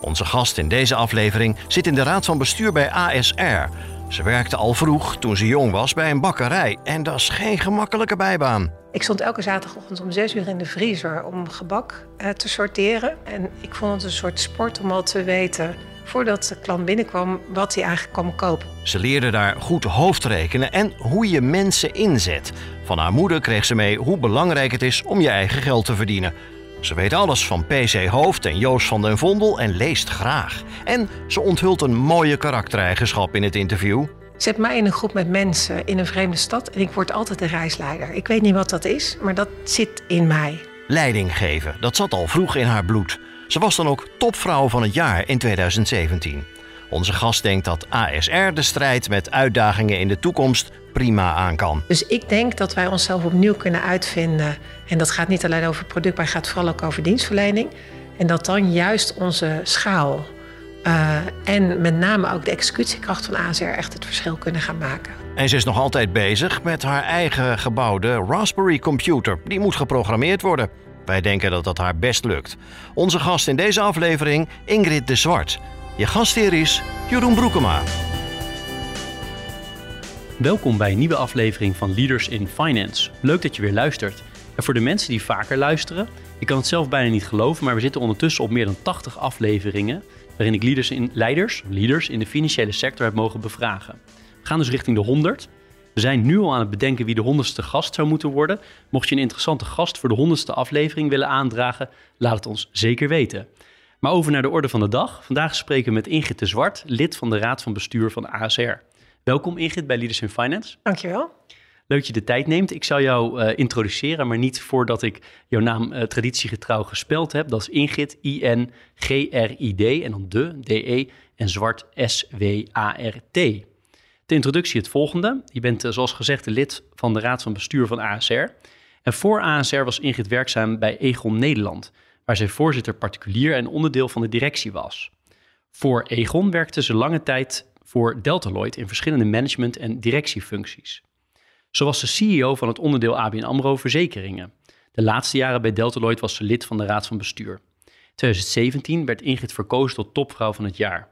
Onze gast in deze aflevering zit in de raad van bestuur bij ASR. Ze werkte al vroeg, toen ze jong was, bij een bakkerij. En dat is geen gemakkelijke bijbaan. Ik stond elke zaterdagochtend om zes uur in de vriezer om gebak eh, te sorteren. En ik vond het een soort sport om al te weten, voordat de klant binnenkwam, wat hij eigenlijk kwam kopen. Ze leerde daar goed hoofdrekenen en hoe je mensen inzet. Van haar moeder kreeg ze mee hoe belangrijk het is om je eigen geld te verdienen. Ze weet alles van PC Hoofd en Joost van den Vondel en leest graag. En ze onthult een mooie karaktereigenschap in het interview. Zet mij in een groep met mensen in een vreemde stad en ik word altijd de reisleider. Ik weet niet wat dat is, maar dat zit in mij. Leiding geven, dat zat al vroeg in haar bloed. Ze was dan ook topvrouw van het jaar in 2017. Onze gast denkt dat ASR de strijd met uitdagingen in de toekomst prima aan kan. Dus ik denk dat wij onszelf opnieuw kunnen uitvinden. En dat gaat niet alleen over product, maar gaat vooral ook over dienstverlening. En dat dan juist onze schaal uh, en met name ook de executiekracht van ASR echt het verschil kunnen gaan maken. En ze is nog altijd bezig met haar eigen gebouwde Raspberry computer. Die moet geprogrammeerd worden. Wij denken dat dat haar best lukt. Onze gast in deze aflevering, Ingrid de Zwart. Je gastheer is Jeroen Broekema. Welkom bij een nieuwe aflevering van Leaders in Finance. Leuk dat je weer luistert. En voor de mensen die vaker luisteren, ik kan het zelf bijna niet geloven, maar we zitten ondertussen op meer dan 80 afleveringen waarin ik leaders in, leiders, leaders in de financiële sector heb mogen bevragen. We gaan dus richting de 100. We zijn nu al aan het bedenken wie de honderdste gast zou moeten worden. Mocht je een interessante gast voor de honderdste aflevering willen aandragen, laat het ons zeker weten. Maar over naar de orde van de dag. Vandaag spreken we met Ingrid de Zwart, lid van de Raad van Bestuur van ASR. Welkom Ingrid bij Leaders in Finance. Dankjewel. Leuk dat je de tijd neemt. Ik zal jou uh, introduceren, maar niet voordat ik jouw naam uh, traditiegetrouw gespeld heb. Dat is Ingrid, I-N-G-R-I-D en dan de, D-E en zwart S-W-A-R-T. De introductie het volgende. Je bent uh, zoals gezegd lid van de Raad van Bestuur van ASR. En voor ASR was Ingrid werkzaam bij Egon Nederland, waar zij voorzitter particulier en onderdeel van de directie was. Voor Egon werkte ze lange tijd voor Deltaloid in verschillende management- en directiefuncties. Zo was ze CEO van het onderdeel ABN AMRO Verzekeringen. De laatste jaren bij Deltaloid was ze lid van de Raad van Bestuur. 2017 werd Ingrid verkozen tot topvrouw van het jaar.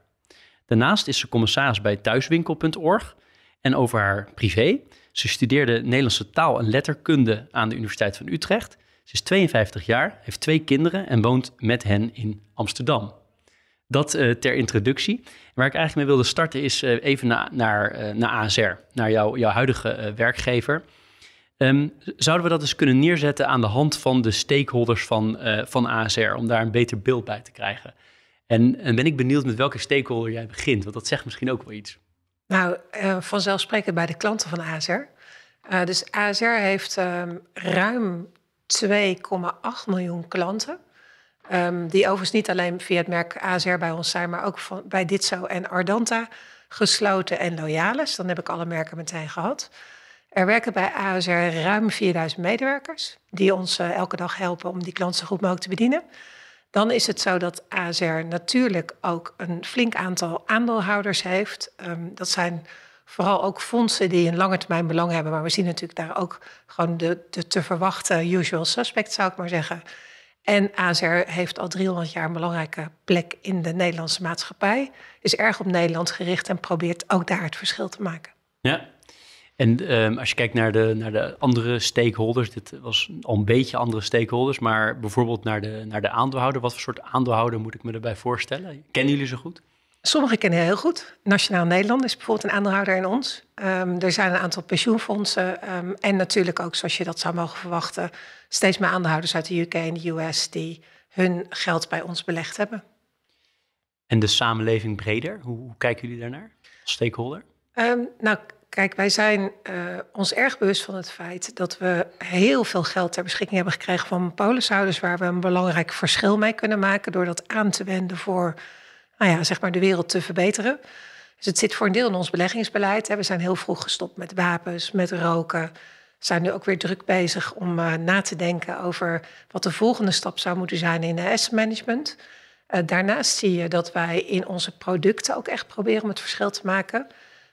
Daarnaast is ze commissaris bij thuiswinkel.org en over haar privé. Ze studeerde Nederlandse taal en letterkunde aan de Universiteit van Utrecht. Ze is 52 jaar, heeft twee kinderen en woont met hen in Amsterdam. Dat uh, ter introductie. Waar ik eigenlijk mee wilde starten is uh, even na, naar, uh, naar ASR, naar jou, jouw huidige werkgever. Um, zouden we dat eens kunnen neerzetten aan de hand van de stakeholders van, van ASR, om daar een beter beeld bij te krijgen? En, en, ben ik benieuwd met welke stakeholder jij begint, want dat zegt misschien ook wel iets. Nou, vanzelfsprekend bij de klanten van ASR. dus ASR heeft um, ruim 2,8 miljoen klanten. Um, die overigens niet alleen via het merk ASR bij ons zijn, maar ook van, bij Ditso en Ardanta gesloten en loyalis. Dan heb ik alle merken meteen gehad. Er werken bij ASR ruim 4000 medewerkers die ons uh, elke dag helpen om die klanten zo goed mogelijk te bedienen. Dan is het zo dat ASR natuurlijk ook een flink aantal aandeelhouders heeft. Um, dat zijn vooral ook fondsen die een lange termijn belang hebben. Maar we zien natuurlijk daar ook gewoon de, de te verwachten usual suspects, zou ik maar zeggen. En ASR heeft al 300 jaar een belangrijke plek in de Nederlandse maatschappij. Is erg op Nederland gericht en probeert ook daar het verschil te maken. Ja, en um, als je kijkt naar de, naar de andere stakeholders, dit was al een beetje andere stakeholders, maar bijvoorbeeld naar de, naar de aandeelhouder. Wat voor soort aandeelhouder moet ik me erbij voorstellen? Kennen jullie ze goed? Sommigen kennen heel goed. Nationaal Nederland is bijvoorbeeld een aandeelhouder in ons. Um, er zijn een aantal pensioenfondsen um, en natuurlijk ook, zoals je dat zou mogen verwachten, steeds meer aandeelhouders uit de UK en de US die hun geld bij ons belegd hebben. En de samenleving breder, hoe, hoe kijken jullie daarnaar als stakeholder? Um, nou, kijk, wij zijn uh, ons erg bewust van het feit dat we heel veel geld ter beschikking hebben gekregen van polishouders, waar we een belangrijk verschil mee kunnen maken door dat aan te wenden voor, nou ja, zeg maar de wereld te verbeteren. Dus het zit voor een deel in ons beleggingsbeleid. We zijn heel vroeg gestopt met wapens, met roken. We zijn nu ook weer druk bezig om uh, na te denken over wat de volgende stap zou moeten zijn in asset management. Uh, daarnaast zie je dat wij in onze producten ook echt proberen om het verschil te maken.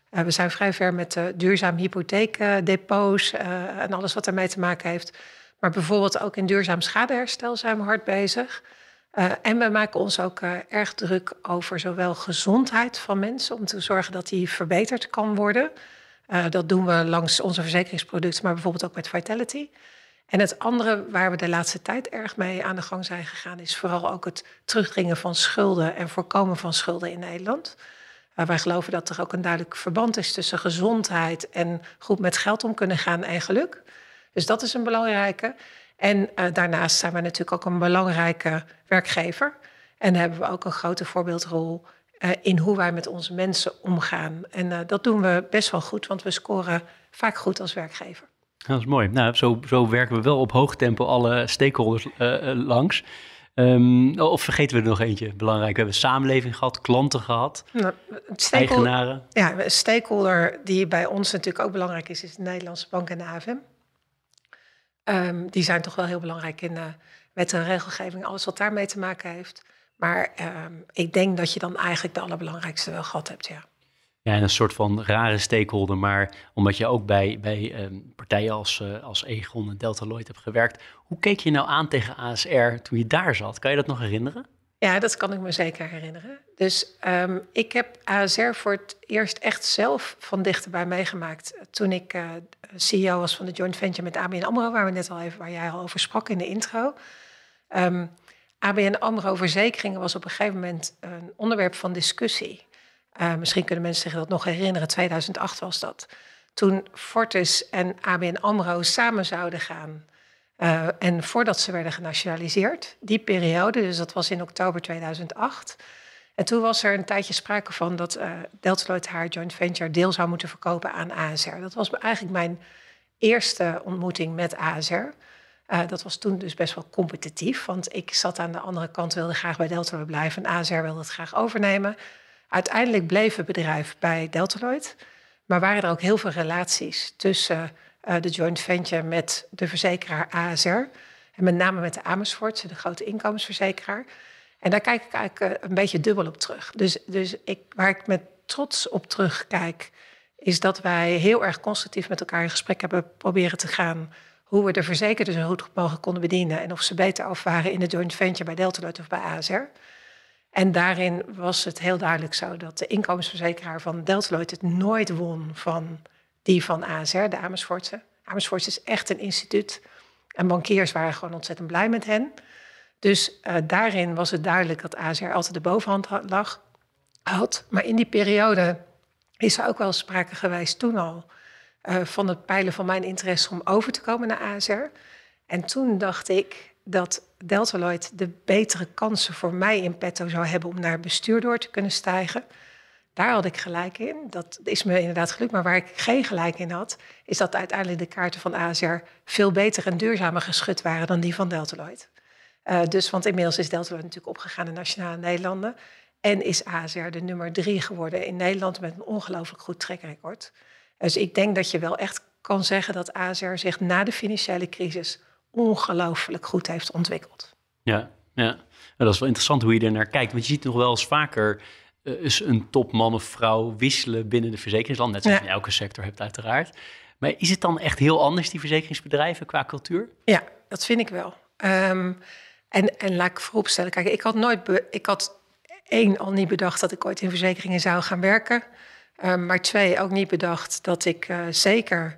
We zijn vrij ver met de duurzaam hypotheekdepots en alles wat daarmee te maken heeft. Maar bijvoorbeeld ook in duurzaam schadeherstel zijn we hard bezig. Uh, en we maken ons ook uh, erg druk over zowel gezondheid van mensen, om te zorgen dat die verbeterd kan worden. Uh, dat doen we langs onze verzekeringsproducten, maar bijvoorbeeld ook met Vitality. En het andere waar we de laatste tijd erg mee aan de gang zijn gegaan, is vooral ook het terugdringen van schulden en voorkomen van schulden in Nederland. wij geloven dat er ook een duidelijk verband is tussen gezondheid en goed met geld om kunnen gaan en geluk. Dus dat is een belangrijke. En uh, daarnaast zijn we natuurlijk ook een belangrijke werkgever. En hebben we ook een grote voorbeeldrol uh, in hoe wij met onze mensen omgaan. En uh, dat doen we best wel goed, want we scoren vaak goed als werkgever. Dat is mooi. Nou, zo, zo werken we wel op hoog tempo alle stakeholders langs. Um, of vergeten we er nog eentje belangrijk? We hebben samenleving gehad, klanten gehad, nou, eigenaren. Ja, een stakeholder die bij ons natuurlijk ook belangrijk is, is de Nederlandse Bank en de AFM. Um, die zijn toch wel heel belangrijk in uh, wet en regelgeving, alles wat daarmee te maken heeft. Maar um, ik denk dat je dan eigenlijk de allerbelangrijkste wel gehad hebt, ja. Ja, en een soort van rare stakeholder, maar omdat je ook bij, bij um, partijen als, uh, als Egon en Delta Lloyd hebt gewerkt. Hoe keek je nou aan tegen ASR toen je daar zat? Kan je dat nog herinneren? Ja, dat kan ik me zeker herinneren. Dus um, ik heb ASR voor het eerst echt zelf van dichterbij meegemaakt. Toen ik uh, CEO was van de joint venture met ABN AMRO, waar we net al even, waar jij al over sprak in de intro. Um, ABN AMRO verzekeringen was op een gegeven moment een onderwerp van discussie. Uh, misschien kunnen mensen zich dat nog herinneren, 2008 was dat. Toen Fortis en ABN AMRO samen zouden gaan uh, en voordat ze werden genationaliseerd, die periode, dus dat was in oktober 2008. En toen was er een tijdje sprake van dat uh, Delta Lloyd haar joint venture deel zou moeten verkopen aan ASR. Dat was eigenlijk mijn eerste ontmoeting met ASR. Eh, dat was toen dus best wel competitief, want ik zat aan de andere kant, wilde graag bij Delta Lloyd blijven en ASR wilde het graag overnemen. Uiteindelijk bleef het bedrijf bij Delta Lloyd, maar waren er ook heel veel relaties tussen de joint venture met de verzekeraar ASR. En met name met de Amersfoort, de grote inkomensverzekeraar. En daar kijk ik eigenlijk uh, een beetje dubbel op terug. Dus, dus ik, waar ik met trots op terugkijk, is dat wij heel erg constructief met elkaar in gesprek hebben proberen te gaan. Hoe we de verzekerden zo goed mogelijk konden bedienen. En of ze beter af waren in de joint venture bij Delta of bij ASR. En daarin was het heel duidelijk zo dat de inkomensverzekeraar van Delta het nooit won van die van ASR, de Amersfoortse. Amersfoort is echt een instituut. En bankiers waren gewoon ontzettend blij met hen. Dus uh, daarin was het duidelijk dat ASR altijd de bovenhand lag, had. Maar in die periode is er ook wel sprake geweest toen al uh, van het peilen van mijn interesse om over te komen naar ASR. En toen dacht ik dat Delta Lloyd de betere kansen voor mij in petto zou hebben om naar bestuur door te kunnen stijgen. Daar had ik gelijk in. Dat is me inderdaad gelukt. Maar waar ik geen gelijk in had, is dat uiteindelijk de kaarten van ASR veel beter en duurzamer geschud waren dan die van Deltaloid. Uh, dus, want inmiddels is Deltaloid natuurlijk opgegaan in Nationale Nederlanden. En is ASR de nummer drie geworden in Nederland met een ongelooflijk goed trekrecord. Dus ik denk dat je wel echt kan zeggen dat ASR zich na de financiële crisis ongelooflijk goed heeft ontwikkeld. Ja, ja. dat is wel interessant hoe je er naar kijkt. Want je ziet nog wel eens vaker uh, een topman of vrouw wisselen binnen de verzekeringsland. Net zoals ja. in elke sector hebt uiteraard. Maar is het dan echt heel anders, die verzekeringsbedrijven, qua cultuur? Ja, dat vind ik wel. Um, en, en laat ik vooropstellen, kijk, ik had nooit, be, ik had één al niet bedacht dat ik ooit in verzekeringen zou gaan werken. Um, maar twee, ook niet bedacht dat ik uh, zeker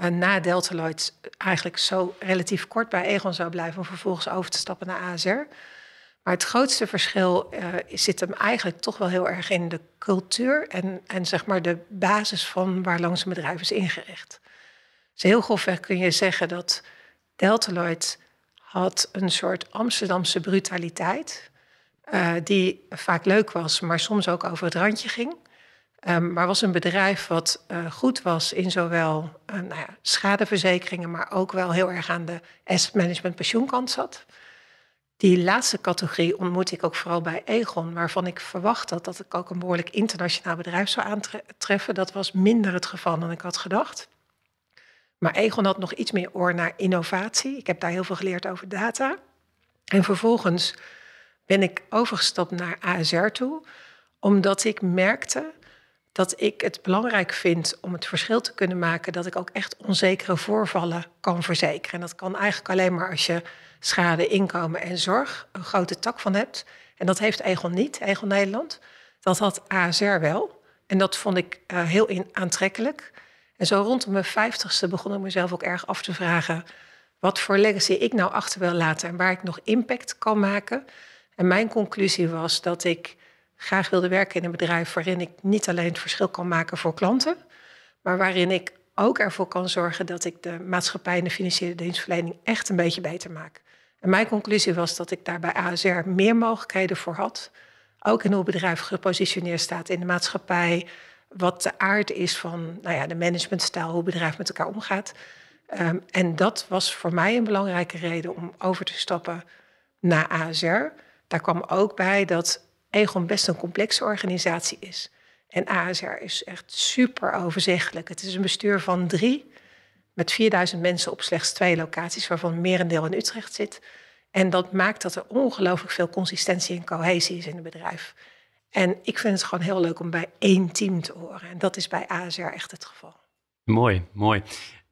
uh, na Delta Lloyd eigenlijk zo relatief kort bij Egon zou blijven om vervolgens over te stappen naar ASR. Maar het grootste verschil uh, zit hem eigenlijk toch wel heel erg in de cultuur en, en zeg maar de basis van waar langs een bedrijf is ingericht. Dus heel grofweg kun je zeggen dat Deltaloid had een soort Amsterdamse brutaliteit, uh, die vaak leuk was, maar soms ook over het randje ging. Um, maar was een bedrijf wat uh, goed was in zowel nou ja, schadeverzekeringen, maar ook wel heel erg aan de asset management pensioenkant zat. Die laatste categorie ontmoet ik ook vooral bij Egon, waarvan ik verwacht had dat ik ook een behoorlijk internationaal bedrijf zou aantreffen. Dat was minder het geval dan ik had gedacht. Maar Egon had nog iets meer oor naar innovatie. Ik heb daar heel veel geleerd over data. En vervolgens ben ik overgestapt naar ASR toe, omdat ik merkte dat ik het belangrijk vind om het verschil te kunnen maken dat ik ook echt onzekere voorvallen kan verzekeren. En dat kan eigenlijk alleen maar als je schade, inkomen en zorg een grote tak van hebt. En dat heeft Egon niet, Egon Nederland. Dat had ASR wel. En dat vond ik uh, heel aantrekkelijk. En zo rondom mijn vijftigste begon ik mezelf ook erg af te vragen... wat voor legacy ik nou achter wil laten en waar ik nog impact kan maken. En mijn conclusie was dat ik graag wilde werken in een bedrijf... waarin ik niet alleen het verschil kan maken voor klanten... maar waarin ik ook ervoor kan zorgen dat ik de maatschappij en de financiële dienstverlening echt een beetje beter maak. En mijn conclusie was dat ik daar bij ASR meer mogelijkheden voor had. Ook in hoe het bedrijf gepositioneerd staat in de maatschappij. Wat de aard is van nou ja, de managementstijl, hoe het bedrijf met elkaar omgaat. Um, en dat was voor mij een belangrijke reden om over te stappen naar ASR. Daar kwam ook bij dat Egon best een complexe organisatie is. En ASR is echt super overzichtelijk. Het is een bestuur van drie met 4000 mensen op slechts twee locaties, waarvan merendeel in Utrecht zit. En dat maakt dat er ongelooflijk veel consistentie en cohesie is in het bedrijf. En ik vind het gewoon heel leuk om bij één team te horen. En dat is bij ASR echt het geval. Mooi, mooi.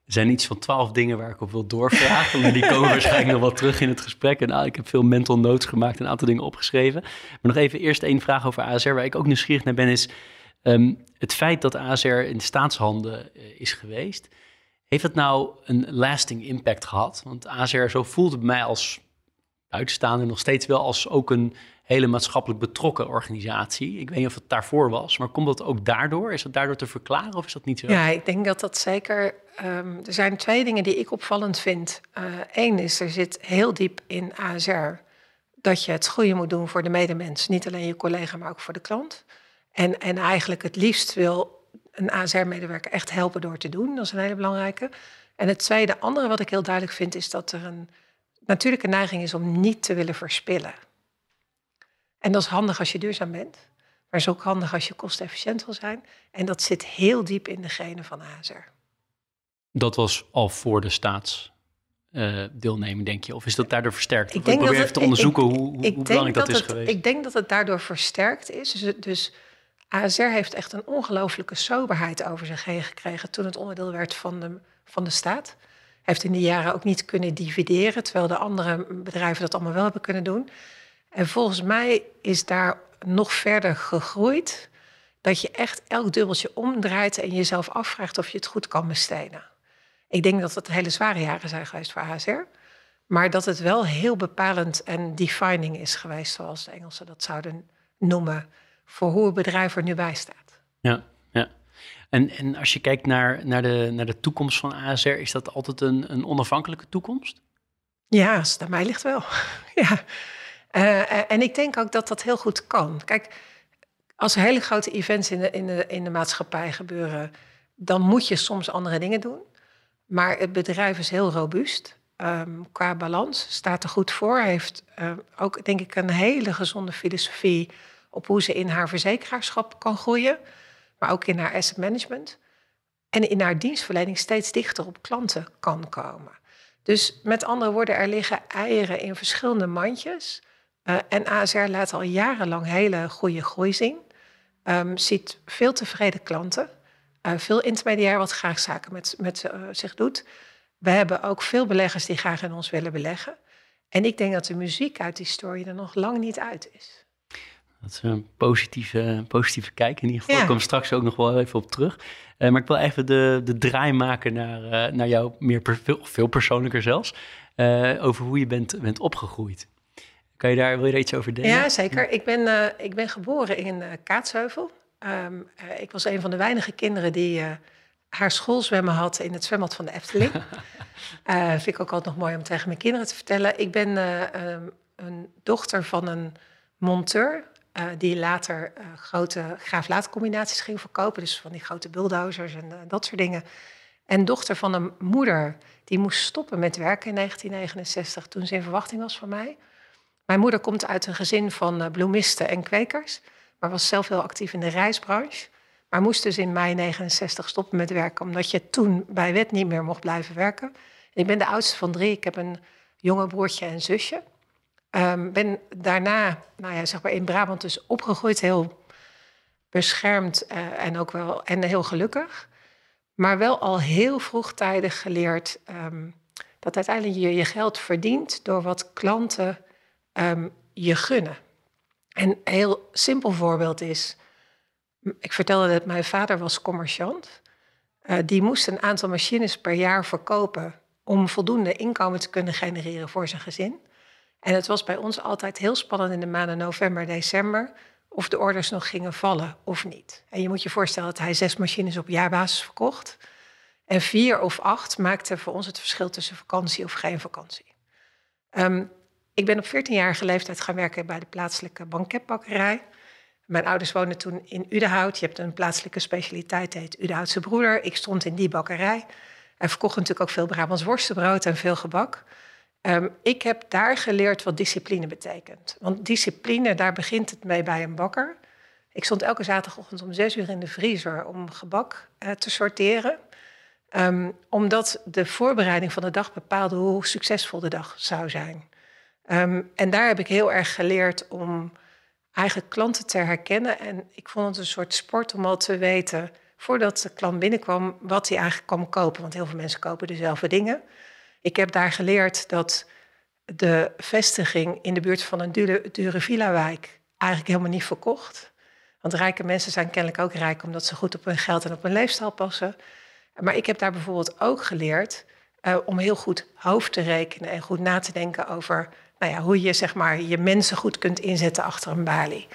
Er zijn iets van twaalf dingen waar ik op wil doorvragen. maar die komen waarschijnlijk nog wel terug in het gesprek. En nou, ik heb veel mental notes gemaakt en een aantal dingen opgeschreven. Maar nog even eerst één vraag over ASR, waar ik ook nieuwsgierig naar ben, is um, het feit dat ASR in de staatshanden uh, is geweest. Heeft het nou een lasting impact gehad? Want ASR, zo voelt het mij als buitenstaander nog steeds wel als ook een hele maatschappelijk betrokken organisatie. Ik weet niet of het daarvoor was, maar komt dat ook daardoor? Is dat daardoor te verklaren of is dat niet zo? Ja, ik denk dat dat zeker. Um, er zijn twee dingen die ik opvallend vind. Eén uh, is, er zit heel diep in ASR dat je het goede moet doen voor de medemens. Niet alleen je collega, maar ook voor de klant. En, en eigenlijk het liefst wil een ASR-medewerker echt helpen door te doen. Dat is een hele belangrijke. En het tweede, andere wat ik heel duidelijk vind, is dat er een natuurlijke neiging is om niet te willen verspillen. En dat is handig als je duurzaam bent, maar is ook handig als je kostefficiënt wil zijn. En dat zit heel diep in de genen van ASR. Dat was al voor de staatsdeelneming, uh, denk je? Of is dat daardoor versterkt? Ik, denk probeer even te onderzoeken ik, hoe, hoe belangrijk dat is het, geweest. Ik denk dat het daardoor versterkt is. Dus, dus ASR heeft echt een ongelooflijke soberheid over zich heen gekregen toen het onderdeel werd van de, van de staat. Heeft in die jaren ook niet kunnen divideren, terwijl de andere bedrijven dat allemaal wel hebben kunnen doen. En volgens mij is daar nog verder gegroeid dat je echt elk dubbeltje omdraait en jezelf afvraagt of je het goed kan besteden. Ik denk dat het hele zware jaren zijn geweest voor ASR, maar dat het wel heel bepalend en defining is geweest, zoals de Engelsen dat zouden noemen voor hoe het bedrijf er nu bij staat. Ja, ja. En, en als je kijkt naar, naar, de, naar de toekomst van ASR, is dat altijd een, een onafhankelijke toekomst? Ja, als het aan mij ligt wel. ja. Uh, en ik denk ook dat dat heel goed kan. Kijk, als er hele grote events in de, in de, in de maatschappij gebeuren, dan moet je soms andere dingen doen. Maar het bedrijf is heel robuust. Um, qua balans staat er goed voor. Heeft uh, ook, denk ik, een hele gezonde filosofie op hoe ze in haar verzekeraarschap kan groeien, maar ook in haar asset management. En in haar dienstverlening steeds dichter op klanten kan komen. Dus met andere woorden, er liggen eieren in verschillende mandjes. Uh, en ASR laat al jarenlang hele goede groei zien. Um, ziet veel tevreden klanten. Uh, veel intermediair wat graag zaken met, met uh, zich doet. We hebben ook veel beleggers die graag in ons willen beleggen. En ik denk dat de muziek uit die story er nog lang niet uit is. Dat is een positieve, positieve kijk. In ieder geval, ja. ik kom straks ook nog wel even op terug. Uh, maar ik wil even de, de draai maken naar, uh, naar jou, meer per, veel, veel persoonlijker zelfs, uh, over hoe je bent, bent opgegroeid. Kan je daar, wil je daar iets over delen? Ja, zeker. Ik ben, ik ben geboren in Kaatsheuvel. Um, ik was een van de weinige kinderen die haar schoolzwemmen had in het zwembad van de Efteling. vind ik ook altijd nog mooi om tegen mijn kinderen te vertellen. Ik ben um, een dochter van een monteur uh, die later uh, grote graaf-laatcombinaties ging verkopen. Dus van die grote bulldozers en uh, dat soort dingen. En dochter van een moeder die moest stoppen met werken in 1969 toen ze in verwachting was van mij. Mijn moeder komt uit een gezin van bloemisten en kwekers, maar was zelf heel actief in de reisbranche. Maar moest dus in mei 69 stoppen met werken, omdat je toen bij wet niet meer mocht blijven werken. ik ben de oudste van drie. Ik heb een jonge broertje en zusje. Um, ben daarna, nou ja, zeg maar in Brabant dus opgegroeid, heel beschermd uh, en ook wel en heel gelukkig. Maar wel al heel vroegtijdig geleerd um, dat uiteindelijk je je geld verdient door wat klanten um, je gunnen. En een heel simpel voorbeeld is, ik vertelde dat mijn vader was commerciant. Uh, die moest een aantal machines per jaar verkopen om voldoende inkomen te kunnen genereren voor zijn gezin. En het was bij ons altijd heel spannend in de maanden november, december, of de orders nog gingen vallen of niet. En je moet je voorstellen dat hij zes machines op jaarbasis verkocht. En vier of acht maakte voor ons het verschil tussen vakantie of geen vakantie. Um, ik ben op 14-jarige leeftijd gaan werken bij de plaatselijke banketbakkerij. Mijn ouders woonden toen in Udenhout. Je hebt een plaatselijke specialiteit, heet Udenhoutse Broeder. Ik stond in die bakkerij. Hij verkocht natuurlijk ook veel Brabants worstenbrood en veel gebak. Um, ik heb daar geleerd wat discipline betekent. Want discipline, daar begint het mee bij een bakker. Ik stond elke zaterdagochtend om zes uur in de vriezer om gebak uh, te sorteren. Um, omdat de voorbereiding van de dag bepaalde hoe succesvol de dag zou zijn. Um, en daar heb ik heel erg geleerd om eigen klanten te herkennen. En ik vond het een soort sport om al te weten, voordat de klant binnenkwam, wat hij eigenlijk kwam kopen. Want heel veel mensen kopen dezelfde dingen. Ik heb daar geleerd dat de vestiging in de buurt van een dure, dure villa-wijk eigenlijk helemaal niet verkocht. Want rijke mensen zijn kennelijk ook rijk omdat ze goed op hun geld en op hun leefstijl passen. Maar ik heb daar bijvoorbeeld ook geleerd uh, om heel goed hoofd te rekenen en goed na te denken over nou ja, hoe je zeg maar, je mensen goed kunt inzetten achter een balie.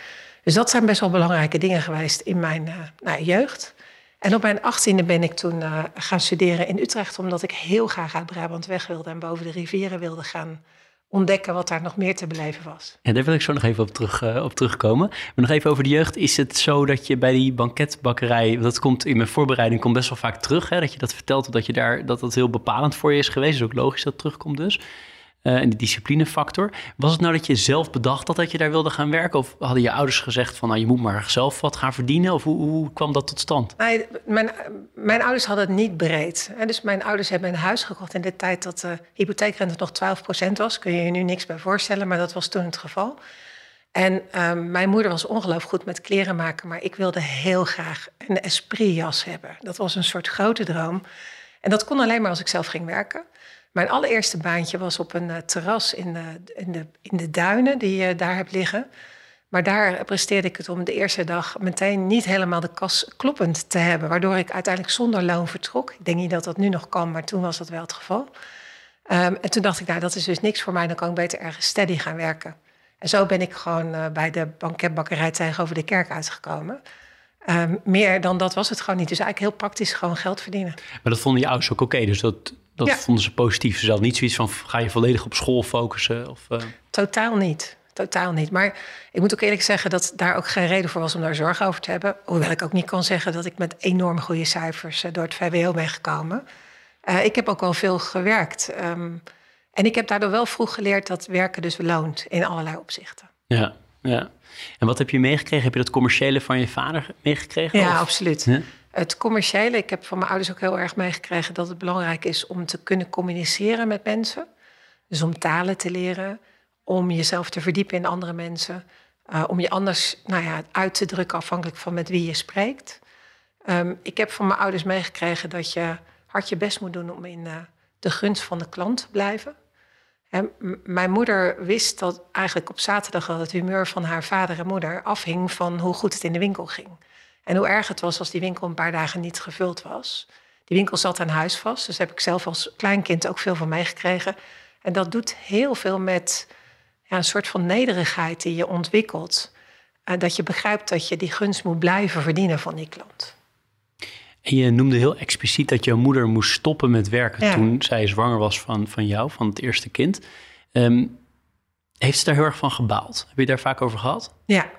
Dus dat zijn best wel belangrijke dingen geweest in mijn uh, nou, jeugd. En op mijn achttiende ben ik toen uh, gaan studeren in Utrecht, omdat ik heel graag uit Brabant weg wilde en boven de rivieren wilde gaan ontdekken wat daar nog meer te beleven was. En daar wil ik zo nog even op, terug, uh, op terugkomen. Maar nog even over de jeugd. Is het zo dat je bij die banketbakkerij, dat komt in mijn voorbereiding komt best wel vaak terug, hè, dat je dat vertelt, dat je daar dat dat heel bepalend voor je is geweest. is ook logisch dat het terugkomt dus. Uh, en de disciplinefactor. Was het nou dat je zelf bedacht had dat je daar wilde gaan werken? Of hadden je ouders gezegd van nou, je moet maar zelf wat gaan verdienen? Of hoe, hoe kwam dat tot stand? Nee, mijn, mijn ouders hadden het niet breed. Dus mijn ouders hebben een huis gekocht in de tijd dat de hypotheekrente nog 12% was. Kun je je nu niks bij voorstellen, maar dat was toen het geval. En um, mijn moeder was ongelooflijk goed met kleren maken, maar ik wilde heel graag een esprit-jas hebben. Dat was een soort grote droom. En dat kon alleen maar als ik zelf ging werken. Mijn allereerste baantje was op een uh, terras in de, in, de, in de duinen die je daar hebt liggen. Maar daar presteerde ik het om de eerste dag meteen niet helemaal de kas kloppend te hebben. Waardoor ik uiteindelijk zonder loon vertrok. Ik denk niet dat dat nu nog kan, maar toen was dat wel het geval. Um, en toen dacht ik, nou dat is dus niks voor mij, dan kan ik beter ergens steady gaan werken. En zo ben ik gewoon uh, bij de banketbakkerij tegenover de kerk uitgekomen. Um, meer dan dat was het gewoon niet. Dus eigenlijk heel praktisch gewoon geld verdienen. Maar dat vonden je ouders ook oké, dus dat dat vonden ze positief. Zelf niet zoiets van, ga je volledig op school focussen? Of, uh... Totaal niet. Totaal niet. Maar ik moet ook eerlijk zeggen dat daar ook geen reden voor was om daar zorgen over te hebben. Hoewel ik ook niet kan zeggen dat ik met enorm goede cijfers uh, door het VWO ben gekomen. Uh, ik heb ook wel veel gewerkt. Um, en ik heb daardoor wel vroeg geleerd dat werken dus loont in allerlei opzichten. Ja, ja. En wat heb je meegekregen? Heb je dat commerciële van je vader meegekregen? Ja, of? absoluut. Ja? Het commerciële, ik heb van mijn ouders ook heel erg meegekregen dat het belangrijk is om te kunnen communiceren met mensen. Dus om talen te leren, om jezelf te verdiepen in andere mensen, uh, om je anders nou ja, uit te drukken afhankelijk van met wie je spreekt. Um, ik heb van mijn ouders meegekregen dat je hard je best moet doen om in uh, de gunst van de klant te blijven. En mijn moeder wist dat eigenlijk op zaterdag dat het humeur van haar vader en moeder afhing van hoe goed het in de winkel ging. En hoe erg het was als die winkel een paar dagen niet gevuld was. Die winkel zat aan huis vast, dus heb ik zelf als kleinkind ook veel van meegekregen. En dat doet heel veel met ja, een soort van nederigheid die je ontwikkelt. Uh, dat je begrijpt dat je die gunst moet blijven verdienen van die klant. En je noemde heel expliciet dat jouw moeder moest stoppen met werken ja. toen zij zwanger was van, van jou, van het eerste kind. Um, heeft ze daar heel erg van gebaald? Heb je daar vaak over gehad? Ja,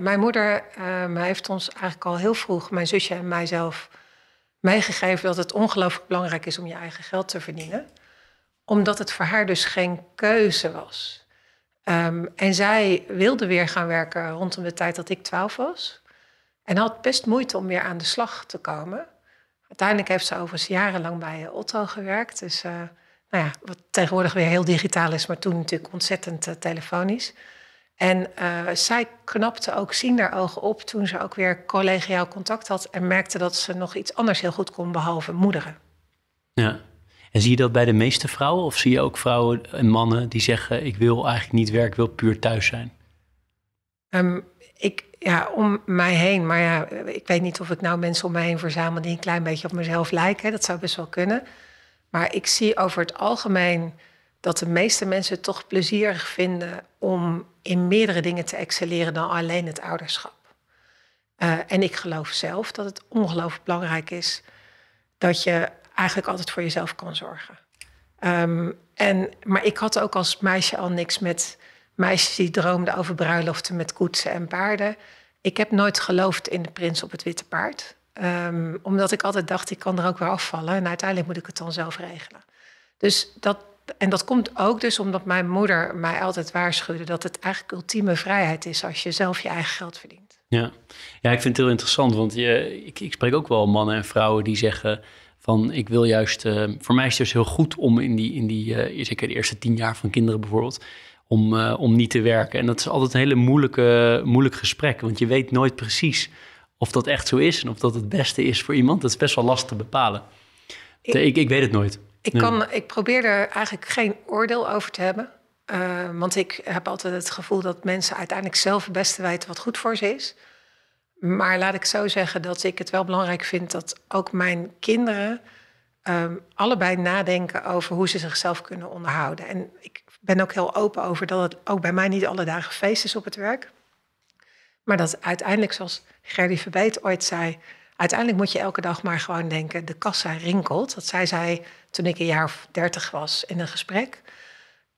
mijn moeder uh, heeft ons eigenlijk al heel vroeg, mijn zusje en mijzelf, meegegeven dat het ongelooflijk belangrijk is om je eigen geld te verdienen. Omdat het voor haar dus geen keuze was. Ehm, en zij wilde weer gaan werken rondom de tijd dat ik twaalf was. En had best moeite om weer aan de slag te komen. Uiteindelijk heeft ze overigens jarenlang bij Otto gewerkt. Dus uh, nou ja, wat tegenwoordig weer heel digitaal is, maar toen natuurlijk ontzettend uh, telefonisch. En uh, zij knapte ook zien haar ogen op toen ze ook weer collegiaal contact had en merkte dat ze nog iets anders heel goed kon behalve moederen. Ja. En zie je dat bij de meeste vrouwen? Of zie je ook vrouwen en mannen die zeggen: Ik wil eigenlijk niet werken, ik wil puur thuis zijn? Um, ik, ja, om mij heen. Maar ja, ik weet niet of ik nou mensen om mij heen verzamel die een klein beetje op mezelf lijken. Dat zou best wel kunnen. Maar ik zie over het algemeen dat de meeste mensen het toch plezierig vinden om in meerdere dingen te excelleren dan alleen het ouderschap. Uh, en ik geloof zelf dat het ongelooflijk belangrijk is dat je eigenlijk altijd voor jezelf kan zorgen. Um, en, maar ik had ook als meisje al niks met meisjes die droomden over bruiloften met koetsen en paarden. Ik heb nooit geloofd in de prins op het witte paard. Um, omdat ik altijd dacht, ik kan er ook weer afvallen. En uiteindelijk moet ik het dan zelf regelen. Dus dat, en dat komt ook dus omdat mijn moeder mij altijd waarschuwde... dat het eigenlijk ultieme vrijheid is als je zelf je eigen geld verdient. Ja, ja ik vind het heel interessant. Want je, ik, ik spreek ook wel mannen en vrouwen die zeggen van ik wil juist, uh, voor mij is het dus heel goed om in die, in die uh, zeker de eerste tien jaar van kinderen bijvoorbeeld, om, uh, om niet te werken. En dat is altijd een hele moeilijke, moeilijk gesprek, want je weet nooit precies of dat echt zo is en of dat het beste is voor iemand. Dat is best wel lastig te bepalen. Ik, ik, ik weet het nooit. Ik, kan, ik probeer er eigenlijk geen oordeel over te hebben. want ik heb altijd het gevoel dat mensen uiteindelijk zelf het beste weten wat goed voor ze is. Maar laat ik zo zeggen dat ik het wel belangrijk vind dat ook mijn kinderen um, allebei nadenken over hoe ze zichzelf kunnen onderhouden. En ik ben ook heel open over dat het ook bij mij niet alle dagen feest is op het werk. Maar dat uiteindelijk, zoals Gerdy Verbeet ooit zei, uiteindelijk moet je elke dag maar gewoon denken, de kassa rinkelt. Dat zei zij toen ik een jaar of dertig was in een gesprek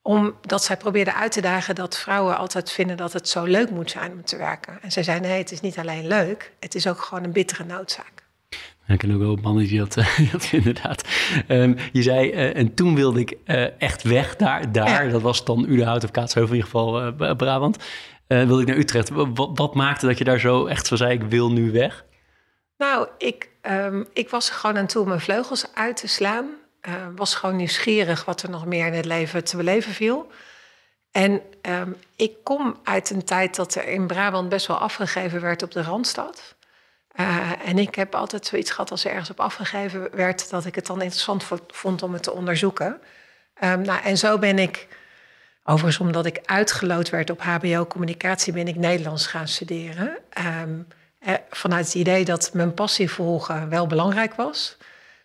omdat zij probeerde uit te dagen dat vrouwen altijd vinden dat het zo leuk moet zijn om te werken. En zij zei: nee, het is niet alleen leuk, het is ook gewoon een bittere noodzaak. ik ken ook wel mannen die dat, dat inderdaad. Um, je zei, uh, en toen wilde ik uh, echt weg daar. daar. Ja. Dat was dan Udenhout of Kaatsheuvel, in ieder geval uh, Brabant. wilde ik naar Utrecht. Wat, wat, maakte dat je daar zo echt zo zei, ik wil nu weg? Nou, ik, um, ik was gewoon aan toe mijn vleugels uit te slaan uh, was gewoon nieuwsgierig wat er nog meer in het leven te beleven viel. En um, ik kom uit een tijd dat er in Brabant best wel afgegeven werd op de Randstad. Uh, en ik heb altijd zoiets gehad als er ergens op afgegeven werd, dat ik het dan interessant vond om het te onderzoeken. Nou, en zo ben ik, overigens omdat ik uitgeloot werd op HBO-communicatie, ben ik Nederlands gaan studeren. Eh, vanuit het idee dat mijn passie volgen wel belangrijk was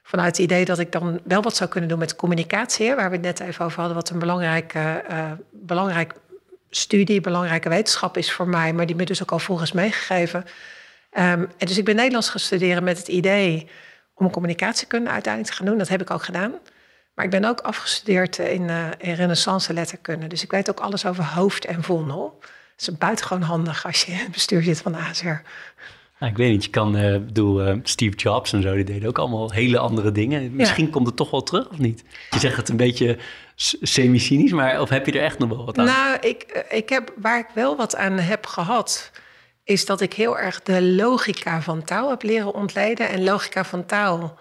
vanuit het idee dat ik dan wel wat zou kunnen doen met communicatie, waar we het net even over hadden, wat een belangrijke, uh, belangrijk studie, belangrijke wetenschap is voor mij, maar die me dus ook al volgens meegegeven. Um, en dus ik ben Nederlands gaan studeren met het idee om communicatiekunde uiteindelijk te gaan doen. Dat heb ik ook gedaan. Maar ik ben ook afgestudeerd in, uh, in renaissance letterkunde. Dus ik weet ook alles over hoofd en vondel. Is buitengewoon handig als je in het bestuur zit van de ASR. Nou, ik weet niet, je kan, uh, bedoel, uh, Steve Jobs en zo, die deden ook allemaal hele andere dingen. Misschien ja. komt het toch wel terug, of niet? Je zegt het een beetje semi-cynisch, maar of heb je er echt nog wel wat aan? Nou, ik, eh, ik heb, waar ik wel wat aan heb gehad, is dat ik heel erg de logica van taal heb leren ontleden. En logica van taal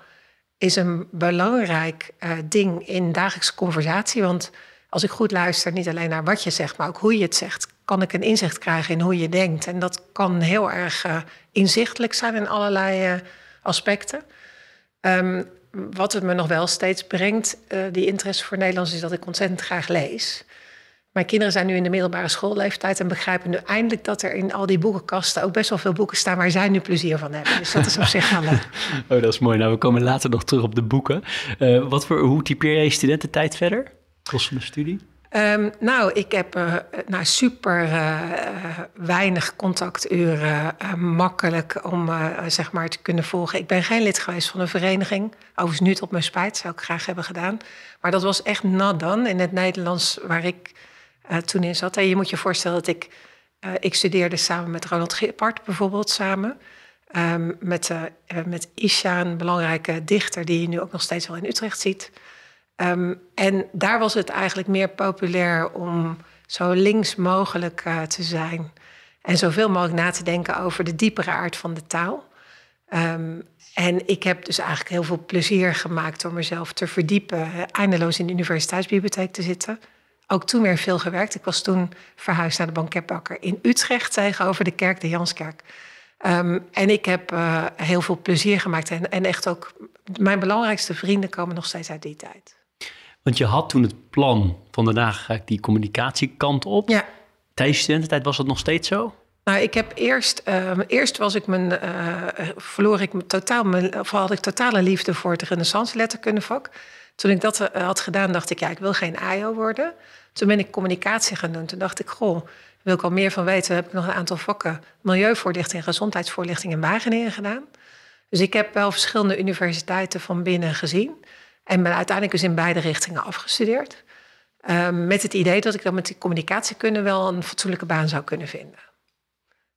is een belangrijk uh, ding in dagelijkse conversatie, want als ik goed luister, niet alleen naar wat je zegt, maar ook hoe je het zegt, kan ik een inzicht krijgen in hoe je denkt. En dat kan heel erg uh, inzichtelijk zijn in allerlei uh, aspecten. Um, wat het me nog wel steeds brengt, uh, die interesse voor Nederlands, is dat ik ontzettend graag lees. Mijn kinderen zijn nu in de middelbare schoolleeftijd en begrijpen nu eindelijk dat er in al die boekenkasten ook best wel veel boeken staan waar zij nu plezier van hebben. Dus dat is op zich wel leuk. Oh, dat is mooi. Nou, we komen later nog terug op de boeken. wat voor, hoe typeer je studententijd verder? Kost van de studie? Um, nou, ik heb uh, nou, super uh, weinig contacturen, uh, makkelijk om zeg maar te kunnen volgen. Ik ben geen lid geweest van een vereniging. Overigens nu op mijn spijt, zou ik graag hebben gedaan. Maar dat was echt nat dan in het Nederlands waar ik toen in zat. En je moet je voorstellen dat ik, ik studeerde samen met Ronald Gippard bijvoorbeeld samen. Um, met, met Isha, een belangrijke dichter die je nu ook nog steeds wel in Utrecht ziet. Um, en daar was het eigenlijk meer populair om zo links mogelijk eh, te zijn. En zoveel mogelijk na te denken over de diepere aard van de taal. Ehm, en ik heb dus eigenlijk heel veel plezier gemaakt door mezelf te verdiepen, eindeloos in de universiteitsbibliotheek te zitten. Ook toen weer veel gewerkt. Ik was toen verhuisd naar de banketbakker in Utrecht tegenover de kerk, de Janskerk. Ehm, en ik heb uh, heel veel plezier gemaakt. En echt ook, mijn belangrijkste vrienden komen nog steeds uit die tijd. Want je had toen het plan van daarna ga ik die communicatiekant op. Ja. Tijdens studententijd was dat nog steeds zo? Nou, ik heb eerst, uh, eerst was ik mijn, uh, verloor ik totaal, mijn, of had ik totale liefde voor het renaissance letterkundevak. Toen ik dat uh, had gedaan, dacht ik, ja, ik wil geen AIO worden. Toen ben ik communicatie gaan doen. Toen dacht ik, goh, wil ik al meer van weten, heb ik nog een aantal vakken milieuvoorlichting en gezondheidsvoorlichting in Wageningen gedaan. Dus ik heb wel verschillende universiteiten van binnen gezien. En ben uiteindelijk dus in beide richtingen afgestudeerd. Um, met het idee dat ik dan met die communicatiekunde wel een fatsoenlijke baan zou kunnen vinden.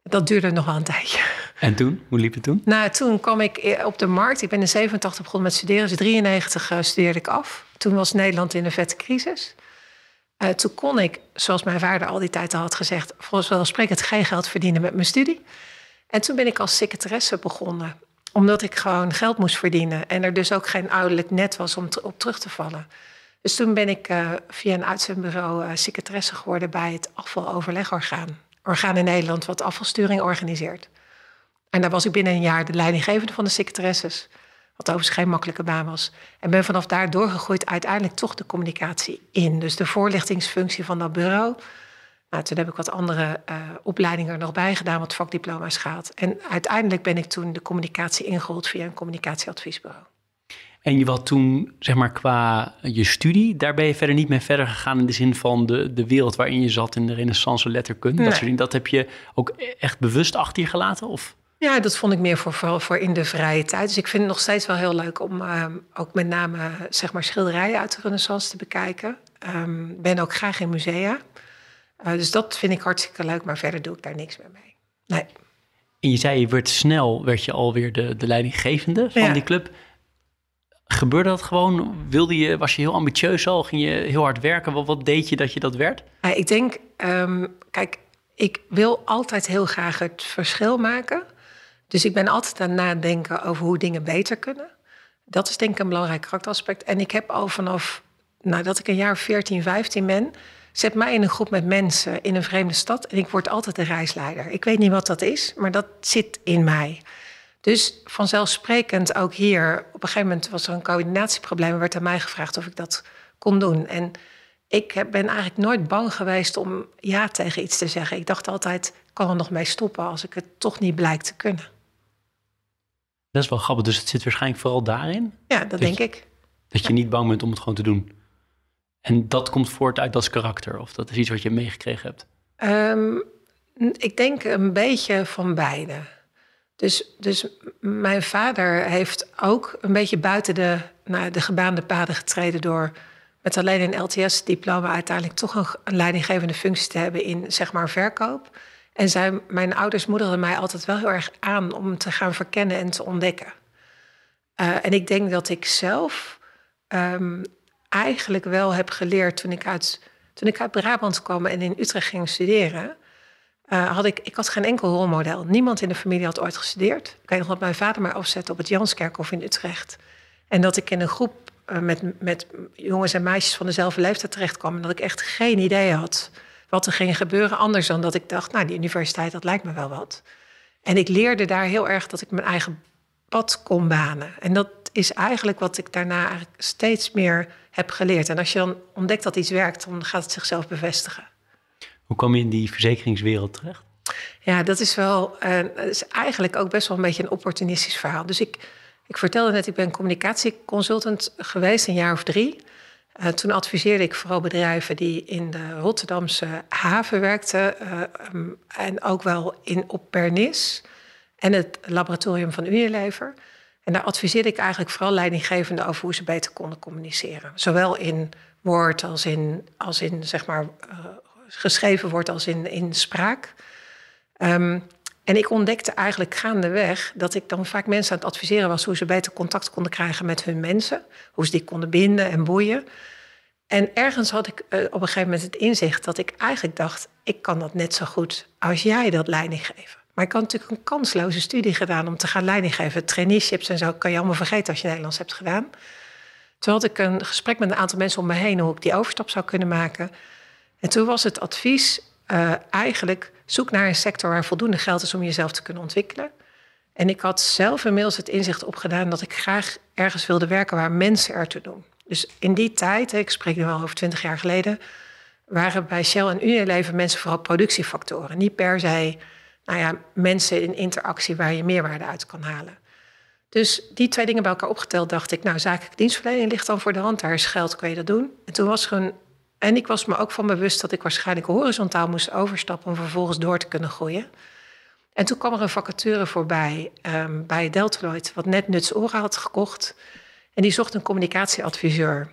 Dat duurde nog wel een tijdje. En toen? Hoe liep het toen? Nou, toen kwam ik op de markt. Ik ben in 87 begonnen met studeren. Dus 93 uh, studeerde ik af. Toen was Nederland in een vette crisis. Uh, toen kon ik, zoals mijn vader al die tijd al had gezegd... volgens wel sprekend geen geld verdienen met mijn studie. En toen ben ik als secretaresse begonnen. Omdat ik gewoon geld moest verdienen. En er dus ook geen ouderlijk net was om op terug te vallen. Dus toen ben ik uh, via een uitzendbureau uh, secretaresse geworden... bij het afvaloverlegorgaan. Orgaan in Nederland wat afvalsturing organiseert. En daar was ik binnen een jaar de leidinggevende van de secretaresses. Wat overigens geen makkelijke baan was. En ben vanaf daar doorgegroeid uiteindelijk toch de communicatie in. Dus de voorlichtingsfunctie van dat bureau. Nou, toen heb ik wat andere uh, opleidingen er nog bij gedaan, wat vakdiploma's gaat. En uiteindelijk ben ik toen de communicatie ingerold via een communicatieadviesbureau. En je wat toen, zeg maar, qua je studie, daar ben je verder niet mee verder gegaan in de zin van de, de wereld waarin je zat in de renaissance letterkunde. Nee. Dat, dat heb je ook echt bewust achter je gelaten? Of? Ja, dat vond ik meer voor, vooral voor in de vrije tijd. Dus ik vind het nog steeds wel heel leuk om uh, ook met name zeg maar, schilderijen uit de renaissance te bekijken. Ik um, ben ook graag in musea. Uh, dus dat vind ik hartstikke leuk, maar verder doe ik daar niks meer mee. Nee. En je zei, je werd snel, werd je alweer de, de leidinggevende van ja. die club. Gebeurde dat gewoon? Wilde je, was je heel ambitieus al? Ging je heel hard werken? Wat, wat deed je dat je dat werd? Ja, ik denk, um, kijk, ik wil altijd heel graag het verschil maken. Dus ik ben altijd aan het nadenken over hoe dingen beter kunnen. Dat is denk ik een belangrijk karakteraspect. En ik heb al vanaf nadat ik een jaar 14, 15 ben, zet mij in een groep met mensen in een vreemde stad en ik word altijd de reisleider. Ik weet niet wat dat is, maar dat zit in mij. Dus vanzelfsprekend ook hier, op een gegeven moment was er een coördinatieprobleem, werd aan mij gevraagd of ik dat kon doen. En ik ben eigenlijk nooit bang geweest om ja tegen iets te zeggen. Ik dacht altijd, ik kan er nog mee stoppen als ik het toch niet blijkt te kunnen. Dat is wel grappig, dus het zit waarschijnlijk vooral daarin? Ja, dat, dat denk je, ik. Dat je ja. niet bang bent om het gewoon te doen. En dat komt voort uit dat karakter, of dat is iets wat je meegekregen hebt? Um, ik denk een beetje van beide. Dus, dus mijn vader heeft ook een beetje buiten de, nou, de gebaande paden getreden door met alleen een LTS-diploma uiteindelijk toch een, leidinggevende functie te hebben in zeg maar verkoop. En mijn ouders moedigden mij altijd wel heel erg aan om te gaan verkennen en te ontdekken. Uh, en ik denk dat ik zelf um, eigenlijk wel heb geleerd toen ik uit, toen ik uit Brabant kwam en in Utrecht ging studeren. Uh, had ik, ik had geen enkel rolmodel. Niemand in de familie had ooit gestudeerd. Ik weet nog dat mijn vader mij afzette op het Janskerkhof in Utrecht. En dat ik in een groep uh, met, met jongens en meisjes van dezelfde leeftijd terecht kwam. En dat ik echt geen idee had wat er ging gebeuren. Anders dan dat ik dacht, nou, die universiteit, dat lijkt me wel wat. En ik leerde daar heel erg dat ik mijn eigen pad kon banen. En dat is eigenlijk wat ik daarna eigenlijk steeds meer heb geleerd. En als je dan ontdekt dat iets werkt, dan gaat het zichzelf bevestigen. Hoe kwam je in die verzekeringswereld terecht? Ja, dat is wel uh, dat is eigenlijk ook best wel een beetje een opportunistisch verhaal. Dus ik, ik vertelde net, ik ben communicatieconsultant geweest, een jaar of drie. Uh, toen adviseerde ik vooral bedrijven die in de Rotterdamse haven werkten. Uh, um, en ook wel in, op Pernis en het laboratorium van Unilever. En daar adviseerde ik eigenlijk vooral leidinggevenden over hoe ze beter konden communiceren. Zowel in woord als in, als in zeg maar, uh, geschreven woord als in, in spraak. Um, en ik ontdekte eigenlijk gaandeweg dat ik dan vaak mensen aan het adviseren was hoe ze beter contact konden krijgen met hun mensen. Hoe ze die konden binden en boeien. En ergens had ik uh, op een gegeven moment het inzicht dat ik eigenlijk dacht: ik kan dat net zo goed als jij dat leiding geven. Maar ik had natuurlijk een kansloze studie gedaan om te gaan leiding geven. Traineeships en zo kan je allemaal vergeten als je Nederlands hebt gedaan. Toen had ik een gesprek met een aantal mensen om me heen hoe ik die overstap zou kunnen maken. En toen was het advies uh, eigenlijk zoek naar een sector waar voldoende geld is om jezelf te kunnen ontwikkelen. En ik had zelf inmiddels het inzicht opgedaan dat ik graag ergens wilde werken waar mensen ertoe doen. Dus in die tijd, ik spreek nu al over twintig jaar geleden, waren bij Shell en Unilever mensen vooral productiefactoren. Niet per se nou ja, mensen in interactie waar je meerwaarde uit kan halen. Dus die twee dingen bij elkaar opgeteld dacht ik, nou, zakelijke dienstverlening ligt dan voor de hand. Daar is geld, kan je dat doen. En toen was er een. En ik was me ook van bewust dat ik waarschijnlijk horizontaal moest overstappen om vervolgens door te kunnen groeien. En toen kwam er een vacature voorbij um, bij Deltaloid, wat net Nuts Ora had gekocht. En die zocht een communicatieadviseur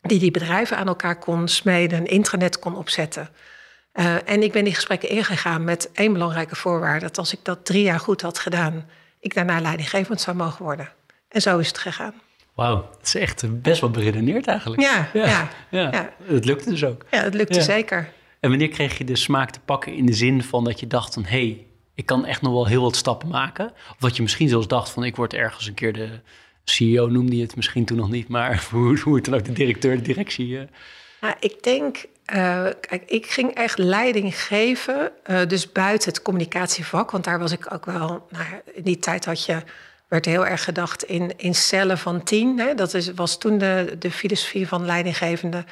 die die bedrijven aan elkaar kon smeden, een intranet kon opzetten. Uh, en ik ben die gesprekken ingegaan met één belangrijke voorwaarde: dat als ik dat drie jaar goed had gedaan, ik daarna leidinggevend zou mogen worden. En zo is het gegaan. Wauw, het is echt best wel beredeneerd eigenlijk. Ja, ja, ja. ja. Het lukte dus ook. Ja, het lukte zeker. En wanneer kreeg je de smaak te pakken in de zin van dat je dacht van... hé, hey, ik kan echt nog wel heel wat stappen maken? Of dat je misschien zelfs dacht van ik word ergens een keer de CEO, noemde je het misschien toen nog niet... maar hoe, hoe het dan ook de directeur, de directie... Uh... Nou, ik denk, uh, kijk, ik ging echt leiding geven, uh, dus buiten het communicatievak, want daar was ik ook wel, nou, in die tijd had je, werd heel erg gedacht in, in cellen van tien. Hè? Dat is, was toen de, de filosofie van leidinggevende.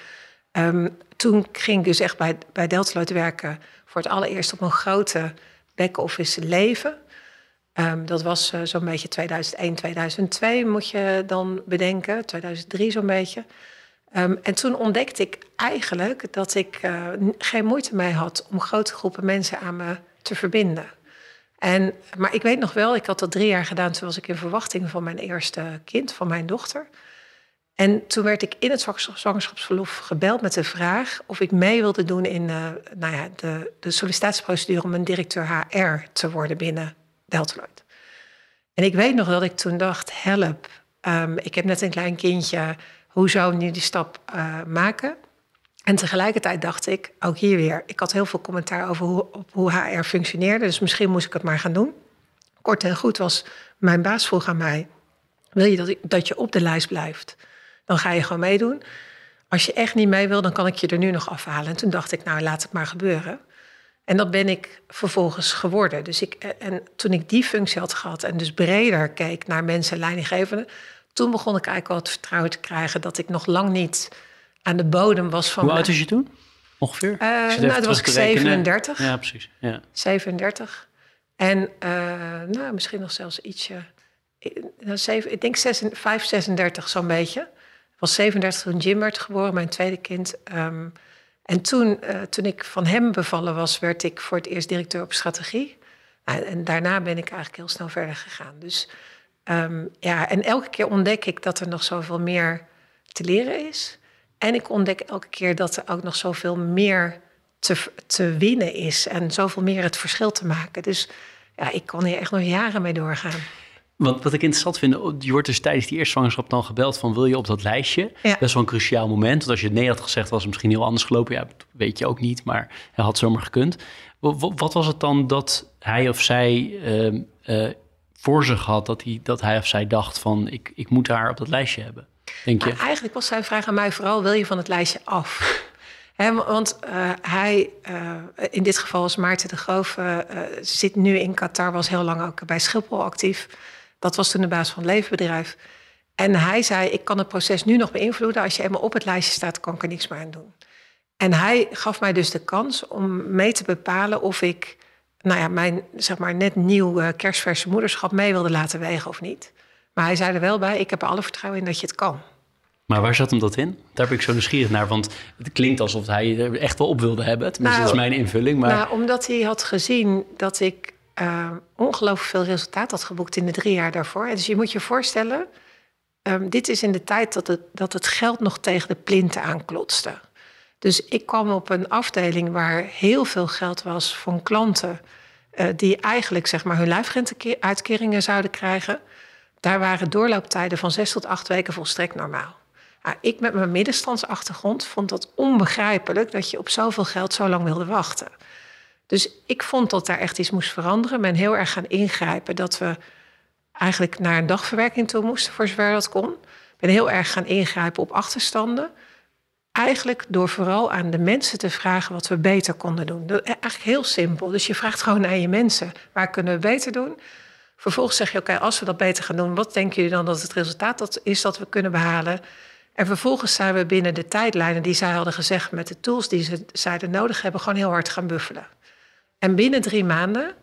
Um, toen ging ik dus echt bij, bij Deltaloid werken voor het allereerst op een grote back-office leven. Um, dat was uh, zo'n beetje 2001, 2002 moet je dan bedenken, 2003 zo'n beetje. Um, en toen ontdekte ik eigenlijk dat ik uh, geen moeite mee had om grote groepen mensen aan me te verbinden. En, maar ik weet nog wel, ik had dat drie jaar gedaan. Toen was ik in verwachting van mijn eerste kind, van mijn dochter. En toen werd ik in het zwangerschapsverlof gebeld met de vraag of ik mee wilde doen in uh, nou ja, de, de sollicitatieprocedure om een directeur HR te worden binnen Deltaloid. En ik weet nog dat ik toen dacht: help, um, ik heb net een klein kindje hoe zou nu die stap uh, maken? En tegelijkertijd dacht ik, ook hier weer, ik had heel veel commentaar over hoe, op hoe HR functioneerde, dus misschien moest ik het maar gaan doen. Kort en goed was, mijn baas vroeg aan mij, wil je dat, dat je op de lijst blijft? Dan ga je gewoon meedoen. Als je echt niet mee wil, dan kan ik je er nu nog afhalen. En toen dacht ik, nou laat het maar gebeuren. En dat ben ik vervolgens geworden. Dus ik, en toen ik die functie had gehad en dus breder keek naar mensen, leidinggevenden, toen begon ik eigenlijk wel het vertrouwen te krijgen dat ik nog lang niet aan de bodem was van. Hoe oud was je toen? Ongeveer? Uh, nou, toen was ik 37. Ja, precies. Ja. 37. En uh, nou, misschien nog zelfs ietsje. Ik denk 5, 36 zo'n beetje. Ik was 37 toen Jim werd geboren, mijn tweede kind. Um, en toen, uh, toen ik van hem bevallen was, werd ik voor het eerst directeur op strategie. En, en daarna ben ik eigenlijk heel snel verder gegaan. Dus Um, ja, en elke keer ontdek ik dat er nog zoveel meer te leren is. En ik ontdek elke keer dat er ook nog zoveel meer te, te winnen is. En zoveel meer het verschil te maken. Dus ja, ik kan hier echt nog jaren mee doorgaan. Want wat ik interessant vind, je wordt dus tijdens die eerste zwangerschap dan gebeld van wil je op dat lijstje? Ja. Best wel een cruciaal moment. Want als je het nee had gezegd, was het misschien heel anders gelopen. Ja, weet je ook niet, maar hij had zomaar gekund. Wat, was het dan dat hij of zij uh, uh, voor zich had dat hij, dat hij of zij dacht van ik, ik moet haar op dat lijstje hebben? Denk je? eigenlijk was zijn vraag aan mij vooral: wil je van het lijstje af? He, want uh, hij, uh, in dit geval is Maarten de Groof, uh, zit nu in Qatar, was heel lang ook bij Schiphol actief. Dat was toen de baas van het levenbedrijf. En hij zei: Ik kan het proces nu nog beïnvloeden. Als je eenmaal op het lijstje staat, kan ik er niks meer aan doen. En hij gaf mij dus de kans om mee te bepalen of ik nou ja, mijn zeg maar, net nieuw uh, kerstverse moederschap mee wilde laten wegen of niet. Maar hij zei er wel bij, ik heb er alle vertrouwen in dat je het kan. Maar waar zat hem dat in? Daar ben ik zo nieuwsgierig naar, want het klinkt alsof hij er echt wel op wilde hebben. Tenminste, nou, dat is mijn invulling. Maar... Nou, omdat hij had gezien dat ik uh, ongelooflijk veel resultaat had geboekt in de drie jaar daarvoor. Dus je moet je voorstellen, um, dit is in de tijd dat het, dat het geld nog tegen de plinten aanklotste. Dus ik kwam op een afdeling waar heel veel geld was van klanten uh, die eigenlijk zeg maar, hun lijfrenteuitkeringen zouden krijgen. Daar waren doorlooptijden van zes tot acht weken volstrekt normaal. Ik met mijn middenstandsachtergrond vond dat onbegrijpelijk dat je op zoveel geld zo lang wilde wachten. Dus ik vond dat daar echt iets moest veranderen. Men heel erg gaan ingrijpen dat we eigenlijk naar een dagverwerking toe moesten, voor zover dat kon. Ben heel erg gaan ingrijpen op achterstanden. Eigenlijk door vooral aan de mensen te vragen wat we beter konden doen. Eigenlijk heel simpel. Dus je vraagt gewoon aan je mensen, waar kunnen we beter doen? Vervolgens zeg je, oké, als we dat beter gaan doen, wat denken jullie dan dat het resultaat dat is dat we kunnen behalen? En vervolgens zijn we binnen de tijdlijnen die zij hadden gezegd met de tools die ze zeiden nodig hebben, gewoon heel hard gaan buffelen. En binnen drie maanden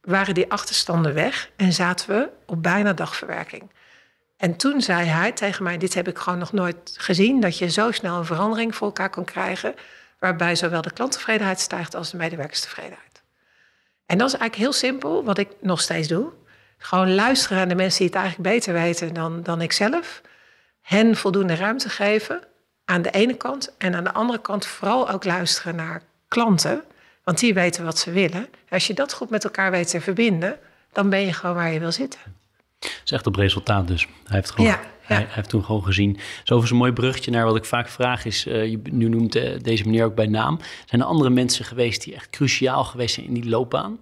waren die achterstanden weg en zaten we op bijna dagverwerking. En toen zei hij tegen mij: Dit heb ik gewoon nog nooit gezien, dat je zo snel een verandering voor elkaar kan krijgen, waarbij zowel de klanttevredenheid stijgt als de medewerkerstevredenheid. En dat is eigenlijk heel simpel, wat ik nog steeds doe. Gewoon luisteren aan de mensen die het eigenlijk beter weten dan, dan ik zelf. Hen voldoende ruimte geven aan de ene kant. En aan de andere kant vooral ook luisteren naar klanten. Want die weten wat ze willen. Als je dat goed met elkaar weet te verbinden, dan ben je gewoon waar je wil zitten. Dat is echt op resultaat dus. Hij heeft, gewoon, Hij, heeft toen gewoon gezien. Zo over een mooi bruggetje naar wat ik vaak vraag is... Uh, je nu noemt uh, deze meneer ook bij naam. Zijn er andere mensen geweest die echt cruciaal geweest zijn in die loopbaan?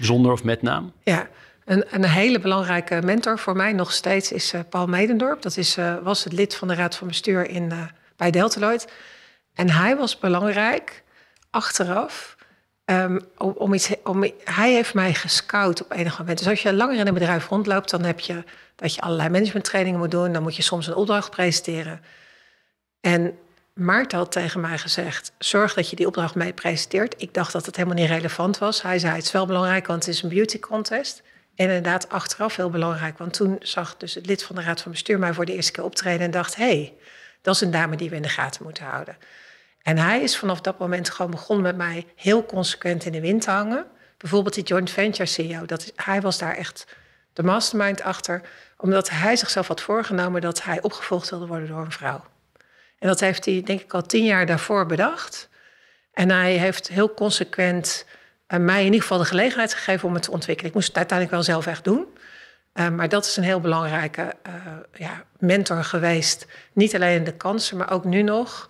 Zonder of met naam? Ja, een, een, hele belangrijke mentor voor mij nog steeds is uh, Paul Medendorp. Dat is, was het lid van de Raad van Bestuur in, bij Deltaloid. En hij was belangrijk achteraf. Um, om, om, hij heeft mij gescout op enig moment. Dus als je langer in een bedrijf rondloopt, dan heb je dat je allerlei managementtrainingen moet doen. Dan moet je soms een opdracht presenteren. En Maarten had tegen mij gezegd: zorg dat je die opdracht mee presenteert. Ik dacht dat het helemaal niet relevant was. Hij zei: het is wel belangrijk, want het is een beauty contest. En inderdaad, achteraf heel belangrijk. Want toen zag dus het lid van de Raad van Bestuur mij voor de eerste keer optreden en dacht: hé, hey, dat is een dame die we in de gaten moeten houden. En hij is vanaf dat moment gewoon begonnen met mij heel consequent in de wind te hangen. Bijvoorbeeld die joint venture CEO, dat hij was daar echt de mastermind achter, omdat hij zichzelf had voorgenomen dat hij opgevolgd wilde worden door een vrouw. En dat heeft hij, denk ik, al tien jaar daarvoor bedacht. En hij heeft heel consequent mij in ieder geval de gelegenheid gegeven om het te ontwikkelen. Ik moest het uiteindelijk wel zelf echt doen. Uh, maar dat is een heel belangrijke uh, ja, mentor geweest. Niet alleen in de kansen, maar ook nu nog.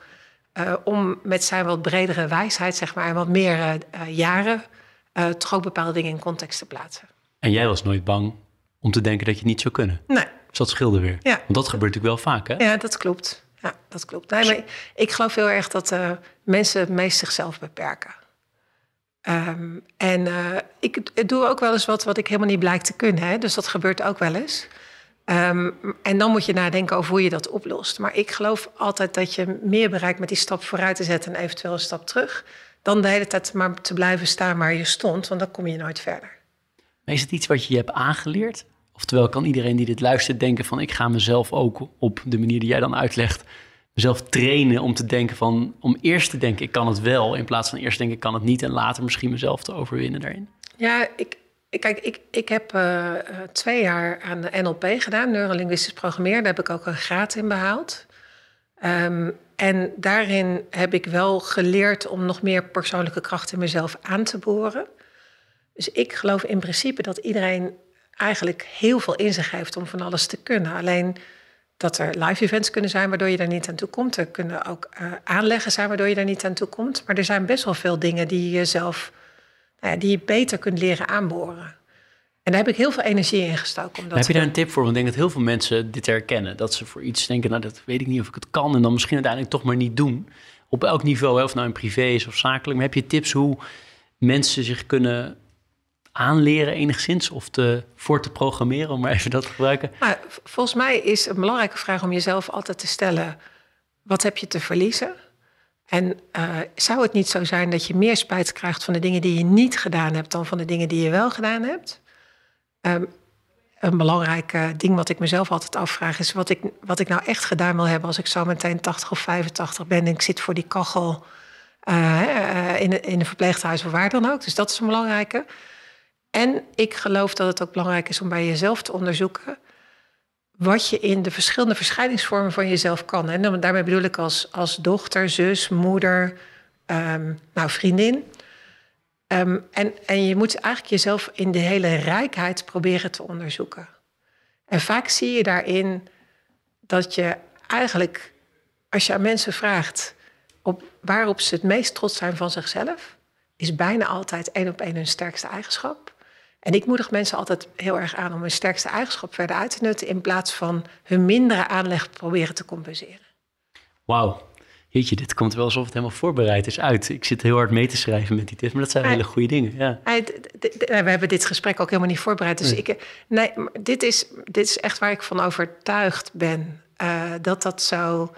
Uh, om met zijn wat bredere wijsheid, zeg maar, en wat meer jaren, toch ook bepaalde dingen in context te plaatsen. En jij was nooit bang om te denken dat je het niet zou kunnen? Nee. Dus dat scheelde weer. Ja. Want dat gebeurt natuurlijk wel vaak, hè? Ja, dat klopt. Ja, dat klopt. Nee, maar ik geloof heel erg dat mensen het meest zichzelf beperken. Um, en ik doe ook wel eens wat wat ik helemaal niet blijk te kunnen. Hè? Dus dat gebeurt ook wel eens. Um, en dan moet je nadenken over hoe je dat oplost. Maar ik geloof altijd dat je meer bereikt met die stap vooruit te zetten en eventueel een stap terug. Dan de hele tijd maar te blijven staan waar je stond, want dan kom je nooit verder. Maar is het iets wat je hebt aangeleerd? Oftewel, kan iedereen die dit luistert denken van ik ga mezelf ook op de manier die jij dan uitlegt mezelf trainen om te denken van, om eerst te denken ik kan het wel, in plaats van eerst denken ik kan het niet en later misschien mezelf te overwinnen daarin? Ja, ik, kijk, ik, ik heb uh, twee jaar aan de NLP gedaan, neurolinguistisch programmeren. Daar heb ik ook een graad in behaald. Um, en daarin heb ik wel geleerd om nog meer persoonlijke kracht in mezelf aan te boren. Dus ik geloof in principe dat iedereen eigenlijk heel veel in zich heeft om van alles te kunnen. Alleen dat er live events kunnen zijn waardoor je daar niet aan toe komt. Er kunnen ook uh, aanleggen zijn waardoor je daar niet aan toe komt. Maar er zijn best wel veel dingen die je zelf nou ja, die je beter kunt leren aanboren. En daar heb ik heel veel energie in gestoken. heb je daar een tip voor? Want ik denk dat heel veel mensen dit herkennen. Dat ze voor iets denken, nou dat weet ik niet of ik het kan. En dan misschien uiteindelijk toch maar niet doen. Op elk niveau, of nou in privé is of zakelijk. Maar heb je tips hoe mensen zich kunnen aanleren enigszins of te, voor te programmeren, om maar even dat te gebruiken? Nou, volgens mij is een belangrijke vraag om jezelf altijd te stellen: wat heb je te verliezen? En uh, zou het niet zo zijn dat je meer spijt krijgt van de dingen die je niet gedaan hebt dan van de dingen die je wel gedaan hebt? Um, een belangrijk ding wat ik mezelf altijd afvraag is wat ik, wat ik nou echt gedaan wil hebben als ik zo meteen 80 of 85 ben en ik zit voor die kachel uh, in, in een verpleeghuis of waar dan ook. Dus dat is een belangrijke. En ik geloof dat het ook belangrijk is om bij jezelf te onderzoeken wat je in de verschillende verschijningsvormen van jezelf kan. En daarmee bedoel ik als, als dochter, zus, moeder, um, nou, vriendin. Um, en, en je moet eigenlijk jezelf in de hele rijkheid proberen te onderzoeken. En vaak zie je daarin dat je eigenlijk, als je aan mensen vraagt op, waarop ze het meest trots zijn van zichzelf, is bijna altijd één op één hun sterkste eigenschap. En ik moedig mensen altijd heel erg aan om hun sterkste eigenschap verder uit te nutten, in plaats van hun mindere aanleg proberen te compenseren. Wauw. Jeetje, dit komt wel alsof het helemaal voorbereid is uit. Ik zit heel hard mee te schrijven met die tips, maar dat zijn hele goede dingen. Ja. We hebben dit gesprek ook helemaal niet voorbereid. Dus ik, nee, dit is, dit is echt waar ik van overtuigd ben. Uh, dat dat zo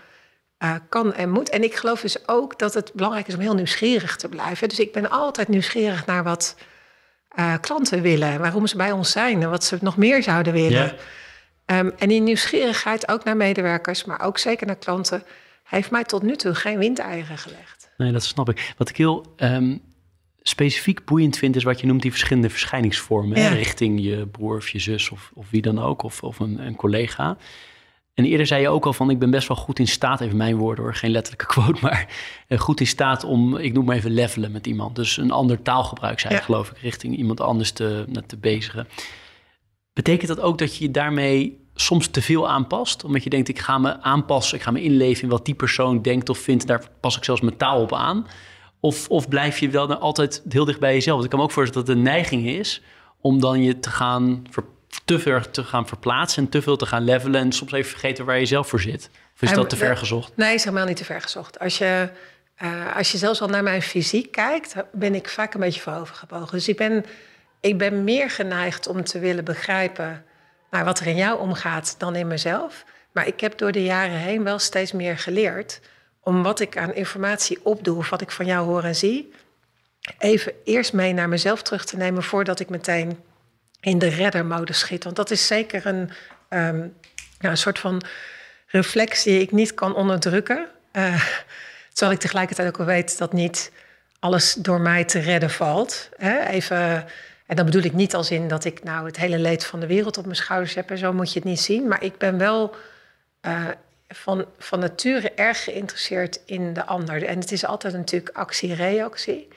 uh, kan en moet. En ik geloof dus ook dat het belangrijk is om heel nieuwsgierig te blijven. Dus ik ben altijd nieuwsgierig naar wat uh, klanten willen, waarom ze bij ons zijn en wat ze nog meer zouden willen. Um, en die nieuwsgierigheid ook naar medewerkers, maar ook zeker naar klanten, heeft mij tot nu toe geen windeieren gelegd. Nee, dat snap ik. Wat ik heel um, specifiek boeiend vind, is wat je noemt die verschillende verschijningsvormen. Ja. Hè? Richting je broer of je zus of, of wie dan ook, of, of een, een collega. En eerder zei je ook al van, ik ben best wel goed in staat, even mijn woorden hoor, geen letterlijke quote, maar eh, goed in staat om, ik noem maar even levelen met iemand. Dus een ander taalgebruik zei ja. geloof ik, richting iemand anders te, te bezigen. Betekent dat ook dat je je daarmee soms te veel aanpast? Omdat je denkt, ik ga me aanpassen, ik ga me inleven in wat die persoon denkt of vindt, daar pas ik zelfs mijn taal op aan. Of, of blijf je wel altijd heel dicht bij jezelf? Want ik kan me ook voorstellen dat het een neiging is om dan je te gaan verplaatsen te ver te gaan verplaatsen en te veel te gaan levelen en soms even vergeten waar je zelf voor zit? Of is dat te ver gezocht? Nee, is helemaal niet te ver gezocht. Als je, uh, als je zelfs al naar mijn fysiek kijkt, ben ik vaak een beetje voorovergebogen. Dus ik ben, ik ben meer geneigd om te willen begrijpen naar wat er in jou omgaat dan in mezelf. Maar ik heb door de jaren heen wel steeds meer geleerd om wat ik aan informatie opdoe of wat ik van jou hoor en zie, even eerst mee naar mezelf terug te nemen voordat ik meteen in de reddermodus schiet. Want dat is zeker een, ja, een soort van reflex die ik niet kan onderdrukken. Uh, terwijl ik tegelijkertijd ook wel weet dat niet alles door mij te redden valt. Hè? Even, en dan bedoel ik niet als in dat ik nou het hele leed van de wereld op mijn schouders heb. En zo moet je het niet zien. Maar ik ben wel uh, van, van nature erg geïnteresseerd in de ander. En het is altijd natuurlijk actie-reactie.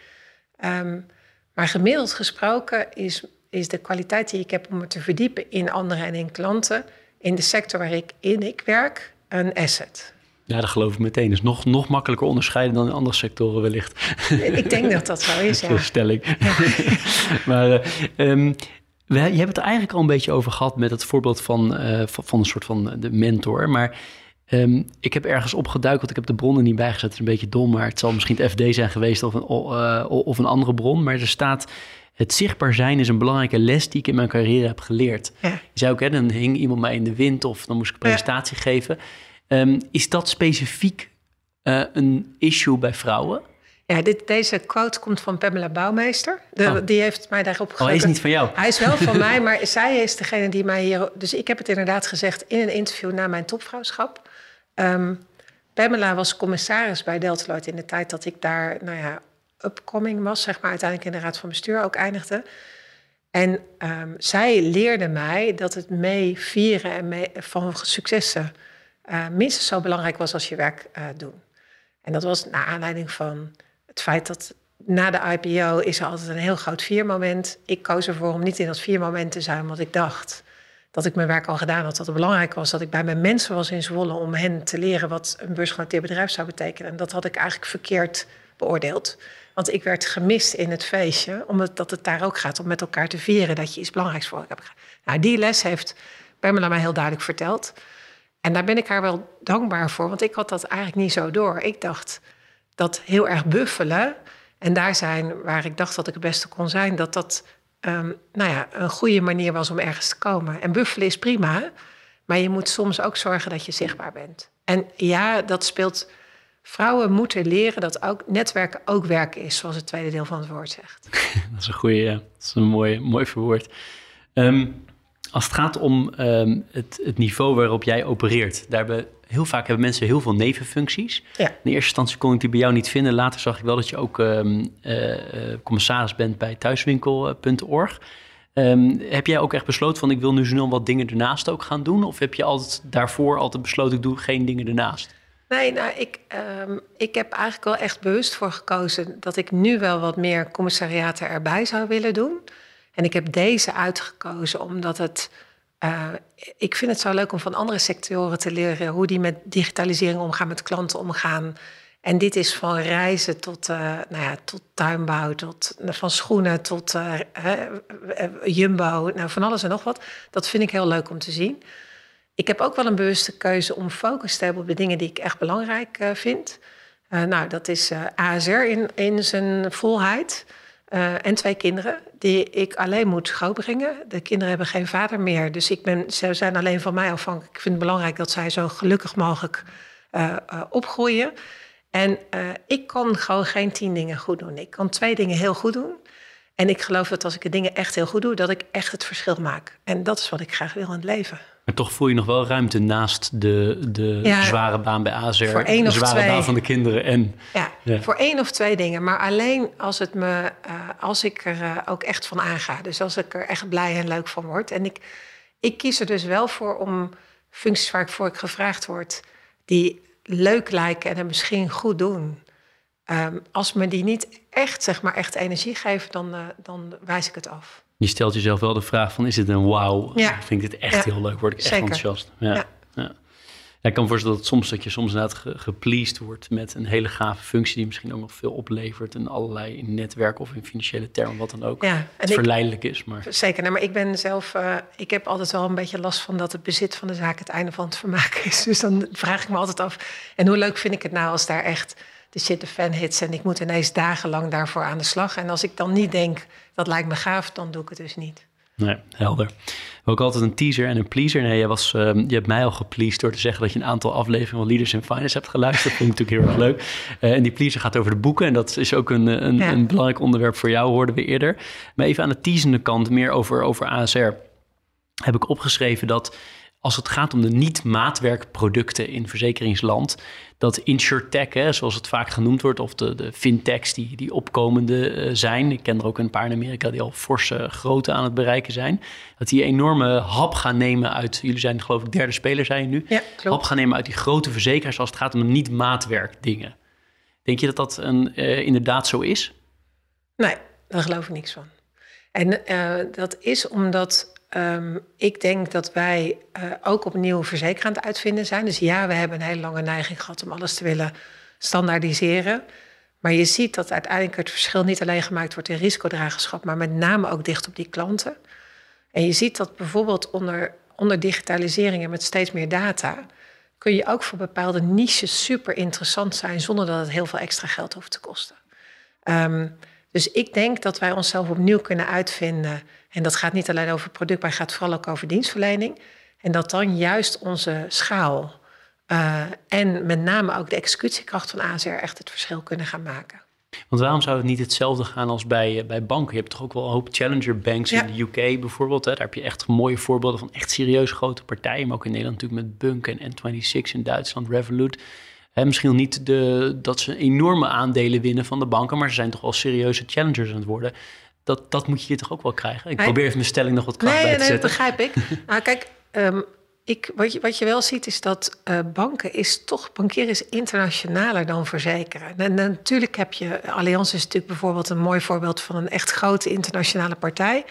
Um, maar gemiddeld gesproken is is de kwaliteit die ik heb om me te verdiepen in anderen en in klanten, in de sector waar ik in ik werk, een asset. Ja, dat geloof ik meteen. is nog, nog makkelijker onderscheiden dan in andere sectoren wellicht. Ik denk dat dat zo is, ja. stelling. Ja. maar um, we, je hebt het er eigenlijk al een beetje over gehad met het voorbeeld van, uh, van, van, een soort van de mentor. Maar um, ik heb ergens opgeduikeld, ik heb de bronnen niet bijgezet. Het is een beetje dom, maar het zal misschien het FD zijn geweest of een, uh, of een andere bron. Maar er staat het zichtbaar zijn is een belangrijke les die ik in mijn carrière heb geleerd. Ja. Je zei ook, hè, dan hing iemand mij in de wind of dan moest ik een presentatie geven. Um, is dat specifiek uh, een issue bij vrouwen? Ja, dit, deze quote komt van Pamela Bouwmeester. De, oh. Die heeft mij daarop gegeven. Oh, hij is niet van jou? Hij is wel van mij, maar zij is degene die mij hier... Dus ik heb het inderdaad gezegd in een interview na mijn topvrouwschap. Um, Pamela was commissaris bij Deltaloid in de tijd dat ik daar nou ja, upcoming was, zeg maar, uiteindelijk in de raad van bestuur ook eindigde. En um, zij leerde mij dat het mee vieren en van successen uh, minstens zo belangrijk was als je werk uh, doen. En dat was naar aanleiding van het feit dat na de IPO is er altijd een heel groot viermoment. Ik koos ervoor om niet in dat viermoment te zijn, want ik dacht dat ik mijn werk al gedaan had. Dat het belangrijk was dat ik bij mijn mensen was in Zwolle om hen te leren wat een beursgenoteerd bedrijf zou betekenen. En dat had ik eigenlijk verkeerd beoordeeld. Want ik werd gemist in het feestje, omdat het daar ook gaat om met elkaar te vieren dat je iets belangrijks voor hebt. Nou, die les heeft Pamela mij heel duidelijk verteld. En daar ben ik haar wel dankbaar voor, want ik had dat eigenlijk niet zo door. Ik dacht dat heel erg buffelen en daar zijn waar ik dacht dat ik het beste kon zijn, dat dat um, nou ja, een goede manier was om ergens te komen. En buffelen is prima, maar je moet soms ook zorgen dat je zichtbaar bent. En ja, dat speelt Vrouwen moeten leren dat ook netwerken ook werk is, zoals het tweede deel van het woord zegt. dat is een goede, ja. Dat is een mooi, mooi verwoord. Um, als het gaat om um, het, het, niveau waarop jij opereert, daar hebben heel vaak hebben mensen heel veel nevenfuncties. Ja. In eerste instantie kon ik die bij jou niet vinden. Later zag ik wel dat je ook um, uh, commissaris bent bij thuiswinkel.org. heb jij ook echt besloten van ik wil nu snel wat dingen ernaast ook gaan doen? Of heb je altijd daarvoor altijd besloten ik doe geen dingen ernaast? Nee, nou, ik, um, ik heb eigenlijk wel echt bewust voor gekozen dat ik nu wel wat meer commissariaten erbij zou willen doen. En ik heb deze uitgekozen omdat het ik vind het zo leuk om van andere sectoren te leren hoe die met digitalisering omgaan, met klanten omgaan. En dit is van reizen tot, uh, nou ja, tot tuinbouw, tot, van schoenen tot jumbo, nou, van alles en nog wat. Dat vind ik heel leuk om te zien. Ik heb ook wel een bewuste keuze om focus te hebben op de dingen die ik echt belangrijk uh, vind. nou, dat is ASR in, in zijn volheid. en twee kinderen die ik alleen moet grootbrengen. De kinderen hebben geen vader meer, dus ik ben, ze zijn alleen van mij afhankelijk. Ik vind het belangrijk dat zij zo gelukkig mogelijk opgroeien. En uh, ik kan gewoon geen tien dingen goed doen. Ik kan twee dingen heel goed doen. En ik geloof dat als ik de dingen echt heel goed doe, dat ik echt het verschil maak. En dat is wat ik graag wil in het leven. Maar toch voel je nog wel ruimte naast de, de zware baan bij AZR. Voor één de of zware twee. baan van de kinderen. En, ja, ja, voor één of twee dingen. Maar alleen als, het me, uh, als ik er uh, ook echt van aanga. Dus als ik er echt blij en leuk van word. En ik, ik kies er dus wel voor om functies waar ik voor ik gevraagd word... die leuk lijken en het misschien goed doen. Um, als me die niet echt, zeg maar, echt energie geven, dan, uh, dan wijs ik het af. Je stelt jezelf wel de vraag van, is het een wauw? Ja. Vind ik dit echt ja. heel leuk? Word ik echt Zeker. enthousiast? Ja. Ja. Ik kan me voorstellen dat, soms, dat je soms inderdaad ge, gepleased wordt met een hele gave functie die misschien ook nog veel oplevert in allerlei netwerk of in financiële termen, wat dan ook. Ja, ik- verleidelijk is. Maar Zeker, maar ik ben zelf, uh, ik heb altijd wel een beetje last van dat het bezit van de zaak het einde van het vermaak is. Dus dan vraag ik me altijd af, en hoe leuk vind ik het nou als daar echt de shit de fan hits en ik moet ineens dagenlang daarvoor aan de slag. En als ik dan niet denk, dat lijkt me gaaf, dan doe ik het dus niet. Nee, helder. Ook altijd een teaser en een pleaser. Nee, je, was, uh, je hebt mij al gepleased door te zeggen dat je een aantal afleveringen van Leaders in Finance hebt geluisterd. Dat vind ik natuurlijk heel erg leuk. Uh, en die pleaser gaat over de boeken. En dat is ook een, een, Ja. een belangrijk onderwerp voor jou, hoorden we eerder. Maar even aan de teasende kant, meer over, over ASR. Heb ik opgeschreven dat als het gaat om de niet-maatwerkproducten in verzekeringsland, dat insurtech, hè, zoals het vaak genoemd wordt, of de, de fintechs die, die opkomende uh, zijn, ik ken er ook een paar in Amerika die al forse grootte aan het bereiken zijn, dat die enorme hap gaan nemen uit, jullie zijn geloof ik derde speler zijn nu, Ja, klopt. hap gaan nemen uit die grote verzekeraars als het gaat om de niet-maatwerkdingen. Denk je dat dat een, uh, inderdaad zo is? Nee, daar geloof ik niks van. En uh, dat is omdat um, ik denk dat wij uh, ook opnieuw verzekeraar aan het uitvinden zijn. Dus ja, we hebben een hele lange neiging gehad om alles te willen standaardiseren. Maar je ziet dat uiteindelijk het verschil niet alleen gemaakt wordt in risicodragerschap, maar met name ook dicht op die klanten. En je ziet dat bijvoorbeeld onder, digitalisering en met steeds meer data, kun je ook voor bepaalde niches super interessant zijn zonder dat het heel veel extra geld hoeft te kosten. Um, dus ik denk dat wij onszelf opnieuw kunnen uitvinden. En dat gaat niet alleen over product, maar gaat vooral ook over dienstverlening. En dat dan juist onze schaal uh, en met name ook de executiekracht van ASR echt het verschil kunnen gaan maken. Want waarom zou het niet hetzelfde gaan als bij, uh, bij banken? Je hebt toch ook wel een hoop challenger banks ja. in de UK bijvoorbeeld. Hè? Daar heb je echt mooie voorbeelden van echt serieus grote partijen. Maar ook in Nederland natuurlijk met Bunk en N26 in Duitsland, Revolut. Misschien niet de, dat ze enorme aandelen winnen van de banken, maar ze zijn toch wel serieuze challengers aan het worden. Dat, dat moet je hier toch ook wel krijgen? Ik probeer even mijn stelling nog wat kracht nee, bij te nee, zetten. Nee, dat begrijp ik. nou, kijk, um, ik, wat, je, wat je wel ziet is dat uh, banken is toch, bankieren is internationaler dan verzekeren. En, en natuurlijk heb je, Allianz is natuurlijk bijvoorbeeld een mooi voorbeeld van een echt grote internationale partij.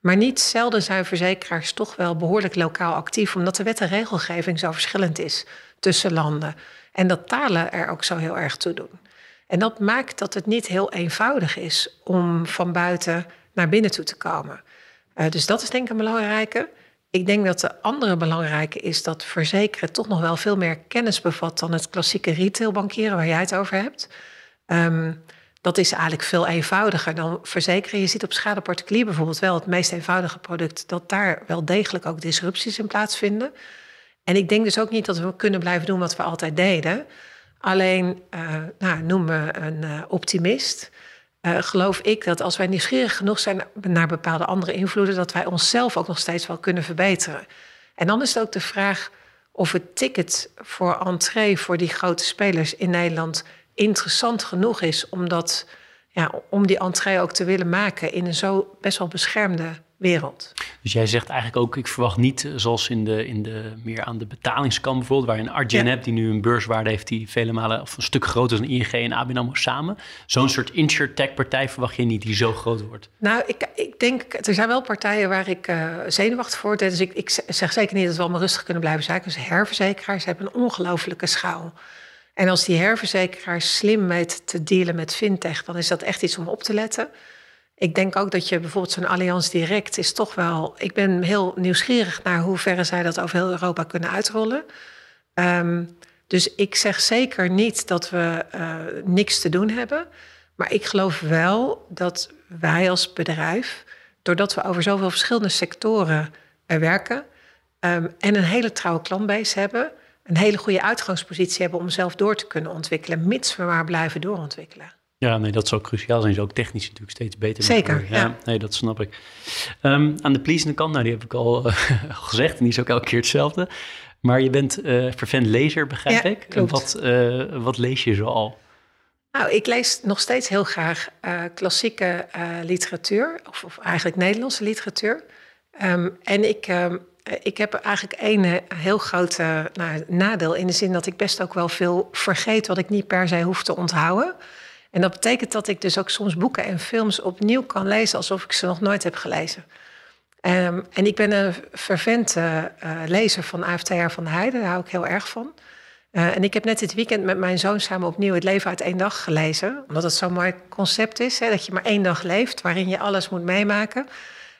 Maar niet zelden zijn verzekeraars toch wel behoorlijk lokaal actief, omdat de wet en regelgeving zo verschillend is tussen landen. En dat talen er ook zo heel erg toe doen. En dat maakt dat het niet heel eenvoudig is om van buiten naar binnen toe te komen. Uh, dus dat is denk ik een belangrijke. Ik denk dat de andere belangrijke is dat verzekeren toch nog wel veel meer kennis bevat dan het klassieke retailbankieren waar jij het over hebt. Um, dat is eigenlijk veel eenvoudiger dan verzekeren. Je ziet op schade particulier bijvoorbeeld wel het meest eenvoudige product, dat daar wel degelijk ook disrupties in plaatsvinden. En ik denk dus ook niet dat we kunnen blijven doen wat we altijd deden. Alleen, uh, nou, noem me een uh, optimist. Uh, geloof ik dat als wij nieuwsgierig genoeg zijn naar bepaalde andere invloeden, dat wij onszelf ook nog steeds wel kunnen verbeteren. En dan is het ook de vraag of het ticket voor entree voor die grote spelers in Nederland interessant genoeg is om, dat, ja, om die entree ook te willen maken in een zo best wel beschermde wereld. Dus jij zegt eigenlijk ook, ik verwacht niet eh, zoals in de, in de meer aan de betalingskant bijvoorbeeld, waar je een Argen Ja. hebt die nu een beurswaarde heeft die vele malen of een stuk groter is dan ING en ABN AMRO samen. Zo'n soort insurtech partij verwacht je niet die zo groot wordt. Nou, ik, ik denk, er zijn wel partijen waar ik eh, zenuwachtig voor word. Dus ik, ik zeg zeker niet dat we allemaal rustig kunnen blijven zijn. Dus herverzekeraars hebben een ongelofelijke schaal. En als die herverzekeraars slim weet te dealen met fintech, dan is dat echt iets om op te letten. Ik denk ook dat je bijvoorbeeld zo'n Allianz Direct is toch wel. Ik ben heel nieuwsgierig naar hoe ver zij dat over heel Europa kunnen uitrollen. Ehm, dus ik zeg zeker niet dat we eh, niks te doen hebben. Maar ik geloof wel dat wij als bedrijf, doordat we over zoveel verschillende sectoren eh, werken ehm, en een hele trouwe klantbase hebben, een hele goede uitgangspositie hebben om zelf door te kunnen ontwikkelen, mits we maar blijven doorontwikkelen. Ja, nee, dat zou cruciaal zijn. Is ook technisch natuurlijk steeds beter. Zeker, ja. Nee, dat snap ik. Ehm, aan de pleasende kant, nou, die heb ik al eh, gezegd. En die is ook elke keer hetzelfde. Maar je bent vervent lezer, begrijp Ja, ik. Klopt. wat, eh, wat lees je zo al? Nou, ik lees nog steeds heel graag klassieke literatuur, of, of eigenlijk Nederlandse literatuur. Ehm, en ik, ehm, eh, ik heb eigenlijk één heel groot nou, nadeel in de zin dat ik best ook wel veel vergeet wat ik niet per se hoef te onthouden. En dat betekent dat ik dus ook soms boeken en films opnieuw kan lezen alsof ik ze nog nooit heb gelezen. Ehm, en ik ben een vervente eh, lezer van AFTR van de Heide, daar hou ik heel erg van. Eh, en ik heb net dit weekend met mijn zoon samen opnieuw Het leven uit één dag gelezen. Omdat het zo'n mooi concept is, hè, dat je maar één dag leeft, waarin je alles moet meemaken.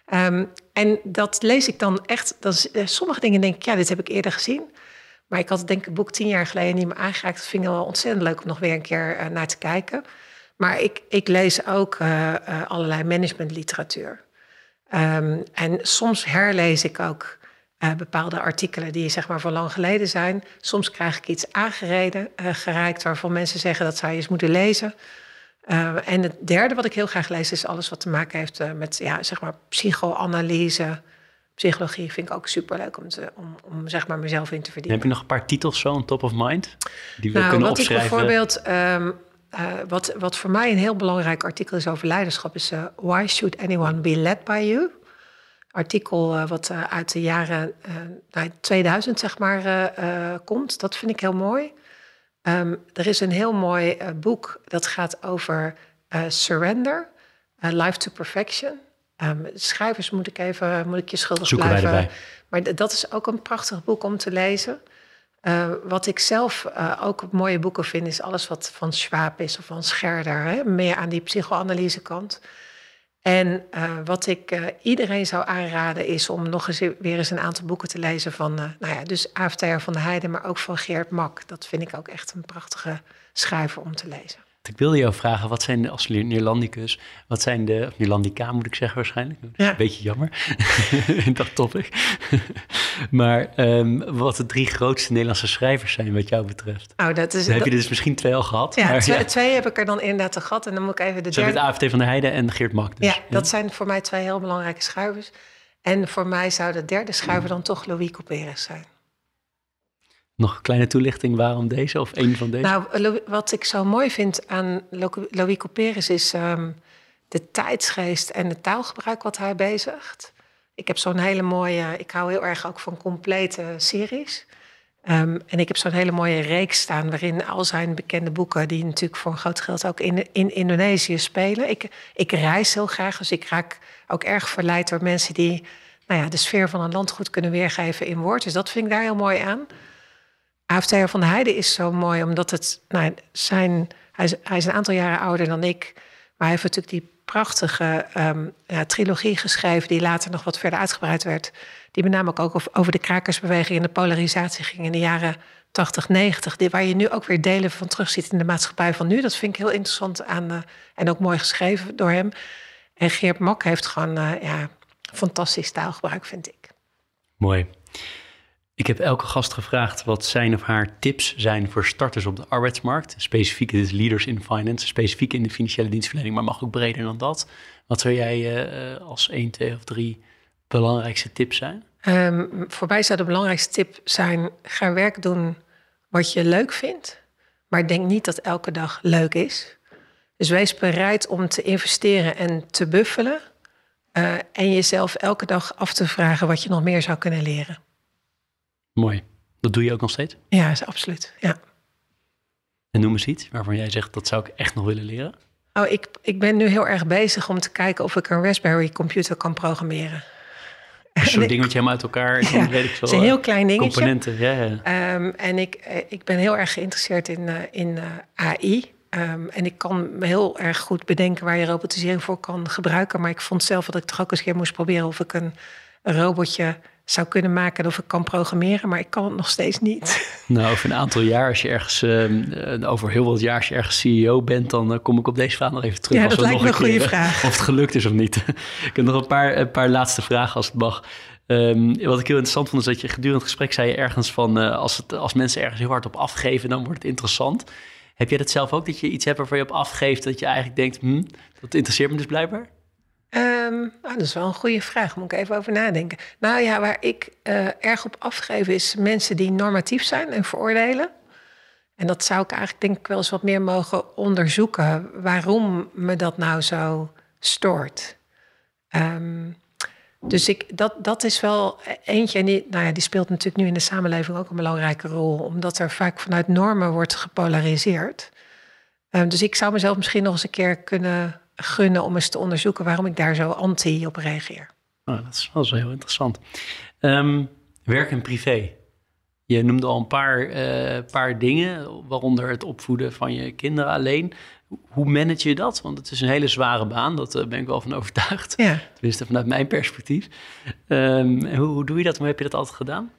Ehm, en dat lees ik dan echt. Is, eh, sommige dingen denk ik, ja, dit heb ik eerder gezien. Maar ik had denk ik boek tien jaar geleden niet meer aangeraakt. Dat vind ik wel ontzettend leuk om nog weer een keer eh, naar te kijken. Maar ik, ik lees ook eh, eh, allerlei managementliteratuur. Ehm, en soms herlees ik ook bepaalde artikelen die zeg maar van lang geleden zijn. Soms krijg ik iets aangereden, eh, gereikt waarvan mensen zeggen dat je eens moeten lezen. Uh, en het derde wat ik heel graag lees is alles wat te maken heeft uh, met ja, zeg maar psychoanalyse. Psychologie vind ik ook superleuk om, te, om, om zeg maar mezelf in te verdiepen. Heb je nog een paar titels zo on top of mind? Die we nou, kunnen wat opschrijven? Ik bijvoorbeeld, um, uh, wat, wat voor mij een heel belangrijk artikel is over leiderschap, is uh, Why Should Anyone Be Led By You? Artikel uh, wat uit de jaren nou, 2000 zeg maar komt. Dat vind ik heel mooi. Um, er is een heel mooi boek dat gaat over surrender, life to perfection. Um, schrijvers moet ik even, moet ik je schuldig Zoeken blijven. Wij maar dat is ook een prachtig boek om te lezen. wat ik zelf ook mooie boeken vind, is alles wat van Schwab is of van Scherder. Hè? Meer aan die psychoanalyse kant. En wat ik iedereen zou aanraden is om nog eens weer eens een aantal boeken te lezen van, nou ja, dus AFTR van de Heide, maar ook van Geert Mak. Dat vind ik ook echt een prachtige schrijver om te lezen. Ik wilde jou vragen, wat zijn de, als Neerlandicus, wat zijn de, of Neerlandica moet ik zeggen waarschijnlijk, ja. een beetje jammer, dat topic. maar um, wat de drie grootste Nederlandse schrijvers zijn wat jou betreft. Oh, dat is, dan heb dat, je dus misschien twee al gehad. Ja, maar, twee, ja. twee, heb ik er dan inderdaad gehad en dan moet ik even de derde... met AFT van der Heijden en Geert Mak dus. Ja, dat zijn voor mij twee heel belangrijke schrijvers. En voor mij zou de derde schrijver dan toch Louis Couperus zijn. Nog een kleine toelichting waarom deze of één van deze? Nou, wat ik zo mooi vind aan Louis Couperus is um, de tijdsgeest en het taalgebruik wat hij bezigt. Ik heb zo'n hele mooie, ik hou heel erg ook van complete series. Um, en ik heb zo'n hele mooie reeks staan waarin al zijn bekende boeken, die natuurlijk voor een groot geld ook in, in Indonesië spelen. Ik, ik reis heel graag, dus ik raak ook erg verleid door mensen die nou ja, de sfeer van een land goed kunnen weergeven in woord. Dus dat vind ik daar heel mooi aan. AFTR van de Heide is zo mooi, omdat het nou, zijn, hij, is, hij is een aantal jaren ouder dan ik. Maar hij heeft natuurlijk die prachtige um, ja, trilogie geschreven, die later nog wat verder uitgebreid werd. Die met name ook over de krakersbeweging en de polarisatie ging in de jaren 80, 90. Die, waar je nu ook weer delen van terugziet in de maatschappij van nu. Dat vind ik heel interessant aan, uh, en ook mooi geschreven door hem. En Geert Mak heeft gewoon uh, ja, fantastisch taalgebruik, vind ik. Mooi. Ik heb elke gast gevraagd wat zijn of haar tips zijn voor starters op de arbeidsmarkt. Specifiek is leaders in finance, specifiek in de financiële dienstverlening, maar mag ook breder dan dat. Wat zou jij uh, als één, twee of drie belangrijkste tips zijn? Um, voor mij zou de belangrijkste tip zijn: ga werk doen wat je leuk vindt, maar denk niet dat elke dag leuk is. Dus wees bereid om te investeren en te buffelen. Uh, en jezelf elke dag af te vragen wat je nog meer zou kunnen leren. Mooi. Dat doe je ook nog steeds? Ja, is absoluut. Ja. En noem eens iets waarvan jij zegt dat zou ik echt nog willen leren. Oh, ik, ik ben nu heel erg bezig om te kijken of ik een Raspberry computer kan programmeren. Zo'n dingetje helemaal uit elkaar. Ja, weet ik zo, het is een heel klein dingetje. Componenten, ja. ja. Um, en ik, eh, ik ben heel erg geïnteresseerd in, uh, in uh, AI. Um, en ik kan me heel erg goed bedenken waar je robotisering voor kan gebruiken. Maar ik vond zelf dat ik toch ook eens een keer moest proberen of ik een, een robotje zou kunnen maken of ik kan programmeren, maar ik kan het nog steeds niet. Nou, over een aantal jaar, als je ergens, uh, over heel wat jaar, als je ergens CEO bent, dan uh, kom ik op deze vraag nog even terug. Ja, dat lijkt nog me een goede keer, vraag. Of het gelukt is of niet. ik heb nog een paar, een paar laatste vragen als het mag. Um, wat ik heel interessant vond, is dat je gedurende het gesprek zei je ergens van, uh, als, het, als mensen ergens heel hard op afgeven, dan wordt het interessant. Heb jij dat zelf ook, dat je iets hebt waarvan je op afgeeft, dat je eigenlijk denkt, hm, dat interesseert me dus blijkbaar? Um, nou, dat is wel een goede vraag, moet ik even over nadenken. Nou ja, waar ik uh, erg op afgeef is mensen die normatief zijn en veroordelen. En dat zou ik eigenlijk denk ik wel eens wat meer mogen onderzoeken, waarom me dat nou zo stoort. Um, dus ik, dat, dat is wel eentje, en die, nou ja, die speelt natuurlijk nu in de samenleving ook een belangrijke rol, omdat er vaak vanuit normen wordt gepolariseerd. Um, dus ik zou mezelf misschien nog eens een keer kunnen gunnen om eens te onderzoeken waarom ik daar zo anti op reageer. Oh, dat is wel zo heel interessant. Um, werk en privé. Je noemde al een paar, uh, paar dingen, waaronder het opvoeden van je kinderen alleen. Hoe manage je dat? Want het is een hele zware baan, dat uh, ben ik wel van overtuigd. Ja. Tenminste, vanuit mijn perspectief. Um, hoe, hoe, doe je dat? Hoe heb je dat altijd gedaan?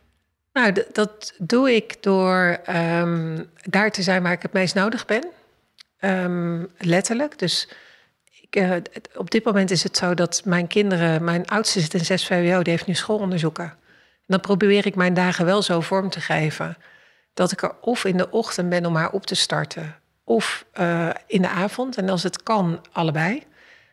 Nou, dat doe ik door um, daar te zijn waar ik het meest nodig ben. Um, letterlijk. Dus uh, op dit moment is het zo dat mijn kinderen, mijn oudste zit in 6 VWO, die heeft nu schoolonderzoeken. En dan probeer ik mijn dagen wel zo vorm te geven dat ik er of in de ochtend ben om haar op te starten, of uh, in de avond. En als het kan, allebei.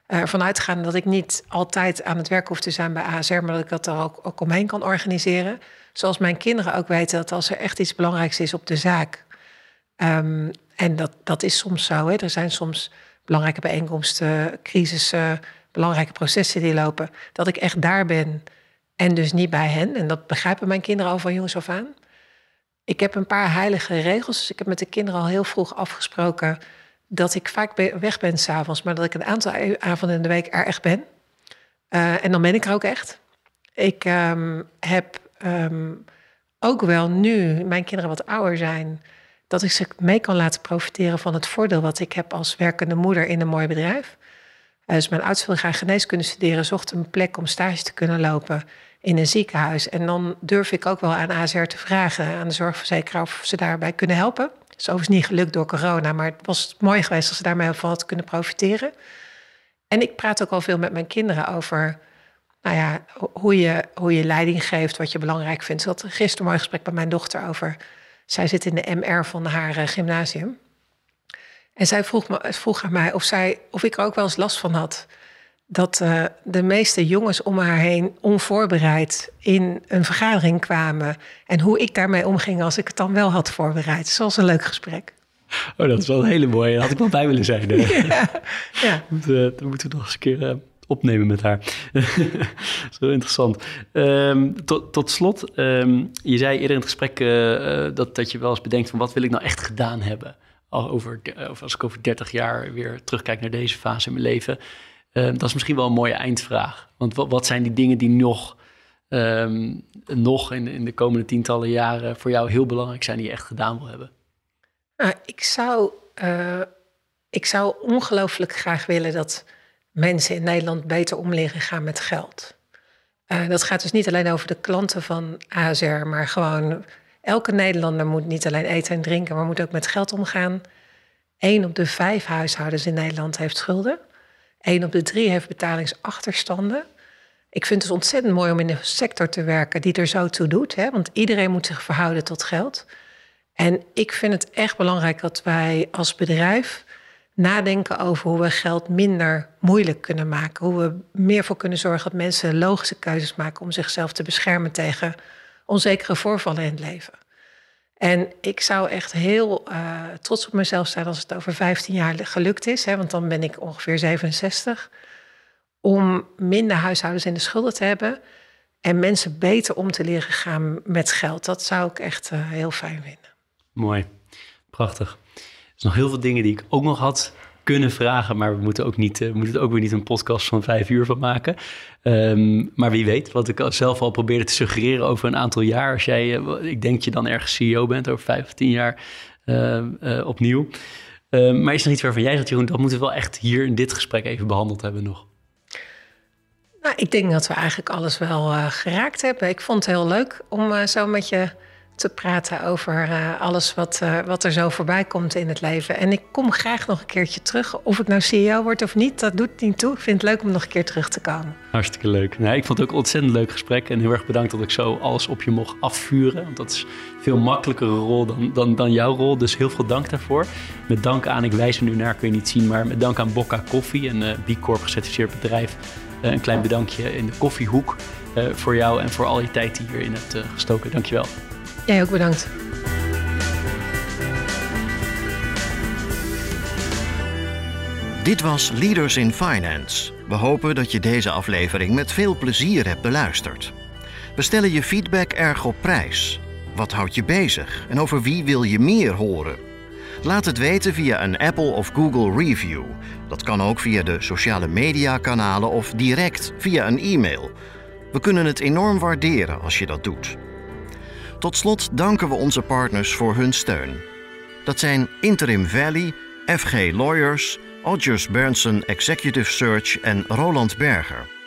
Uh, ervan uitgaande dat ik niet altijd aan het werk hoef te zijn bij ASR, maar dat ik dat er ook, omheen kan organiseren. Zoals mijn kinderen ook weten dat als er echt iets belangrijks is op de zaak. Um, en dat, dat is soms zo. Hè. Er zijn soms belangrijke bijeenkomsten, crisissen, belangrijke processen die lopen, dat ik echt daar ben en dus niet bij hen. En dat begrijpen mijn kinderen al van jongens af aan. Ik heb een paar heilige regels. Dus ik heb met de kinderen al heel vroeg afgesproken dat ik vaak weg ben s'avonds, maar dat ik een aantal avonden in de week er echt ben. Uh, en dan ben ik er ook echt. Ik um, heb um, ook wel nu, mijn kinderen wat ouder zijn, dat ik ze mee kan laten profiteren van het voordeel wat ik heb als werkende moeder in een mooi bedrijf. Eh, dus mijn oudste wil graag geneeskunde studeren, zocht een plek om stage te kunnen lopen in een ziekenhuis. En dan durf ik ook wel aan ASR te vragen, aan de zorgverzekeraar, of ze daarbij kunnen helpen. Het is overigens niet gelukt door corona, maar het was mooi geweest als ze daarmee van had kunnen profiteren. En ik praat ook al veel met mijn kinderen over nou ja, hoe, je, hoe je leiding geeft, wat je belangrijk vindt. Ik had gisteren een mooi gesprek bij mijn dochter over zij zit in de MR van haar uh, gymnasium. En zij vroeg, me, vroeg aan mij of, zij, of ik er ook wel eens last van had. Dat uh, de meeste jongens om haar heen onvoorbereid in een vergadering kwamen. En hoe ik daarmee omging als ik het dan wel had voorbereid. Zoals een leuk gesprek. Oh, dat is wel een hele mooie. Had ik wel bij willen zijn. Ja, ja. Dat, uh, dat moeten we nog eens een keer opnemen met haar. Zo interessant. Um, tot, tot slot, um, je zei eerder in het gesprek uh, dat, dat je wel eens bedenkt van wat wil ik nou echt gedaan hebben? Al over, of als ik over 30 jaar weer terugkijk naar deze fase in mijn leven. Uh, dat is misschien wel een mooie eindvraag. Want wat, zijn die dingen die nog, nog in, in de komende tientallen jaren voor jou heel belangrijk zijn die je echt gedaan wil hebben? Nou, ik zou, uh, ik zou ongelooflijk graag willen dat mensen in Nederland beter om leren gaan met geld. Uh, dat gaat dus niet alleen over de klanten van ASR, maar gewoon elke Nederlander moet niet alleen eten en drinken, maar moet ook met geld omgaan. Eén op de vijf huishoudens in Nederland heeft schulden. Eén op de drie heeft betalingsachterstanden. Ik vind het ontzettend mooi om in een sector te werken die er zo toe doet, hè, want iedereen moet zich verhouden tot geld. En ik vind het echt belangrijk dat wij als bedrijf nadenken over hoe we geld minder moeilijk kunnen maken. Hoe we meer voor kunnen zorgen dat mensen logische keuzes maken om zichzelf te beschermen tegen onzekere voorvallen in het leven. En ik zou echt heel uh, trots op mezelf zijn als het over 15 jaar gelukt is, hè, want dan ben ik ongeveer 67. om minder huishoudens in de schulden te hebben en mensen beter om te leren gaan met geld. Dat zou ik echt uh, heel fijn vinden. Mooi, prachtig. Er zijn nog heel veel dingen die ik ook nog had kunnen vragen, maar we moeten, ook niet, uh, we moeten ook weer niet een podcast van vijf uur van maken. Um, maar wie weet, wat ik zelf al probeerde te suggereren over een aantal jaar. Als jij, uh, ik denk je dan ergens CEO bent over vijf of tien jaar uh, opnieuw. Ehm, maar is er iets waarvan jij zegt, Jeroen, dat moeten we wel echt hier in dit gesprek even behandeld hebben nog? Nou, ik denk dat we eigenlijk alles wel geraakt hebben. Ik vond het heel leuk om zo met je te praten over uh, alles wat, wat er zo voorbij komt in het leven. En ik kom graag nog een keertje terug. Of ik nou CEO word of niet, dat doet niet toe. Ik vind het leuk om nog een keer terug te komen. Hartstikke leuk. Nou, ik vond het ook een ontzettend leuk gesprek. En heel erg bedankt dat ik zo alles op je mocht afvuren. Want dat is een veel makkelijkere rol dan, dan, dan jouw rol. Dus heel veel dank daarvoor. Met dank aan, ik wijs er nu naar, kun je niet zien, maar met dank aan Bocca Koffie, een B Corp gecertificeerd bedrijf uh, een klein bedankje in de koffiehoek uh, voor jou en voor al je tijd die hierin hebt uh, gestoken. Dankjewel. Jij ook bedankt. Dit was Leaders in Finance. We hopen dat je deze aflevering met veel plezier hebt beluisterd. We stellen je feedback erg op prijs. Wat houdt je bezig en over wie wil je meer horen? Laat het weten via een Apple of Google review. Dat kan ook via de sociale media kanalen of direct via een e-mail. We kunnen het enorm waarderen als je dat doet. Tot slot danken we onze partners voor hun steun. Dat zijn Interim Valley, FG Lawyers, Odgers Berndsen Executive Search en Roland Berger.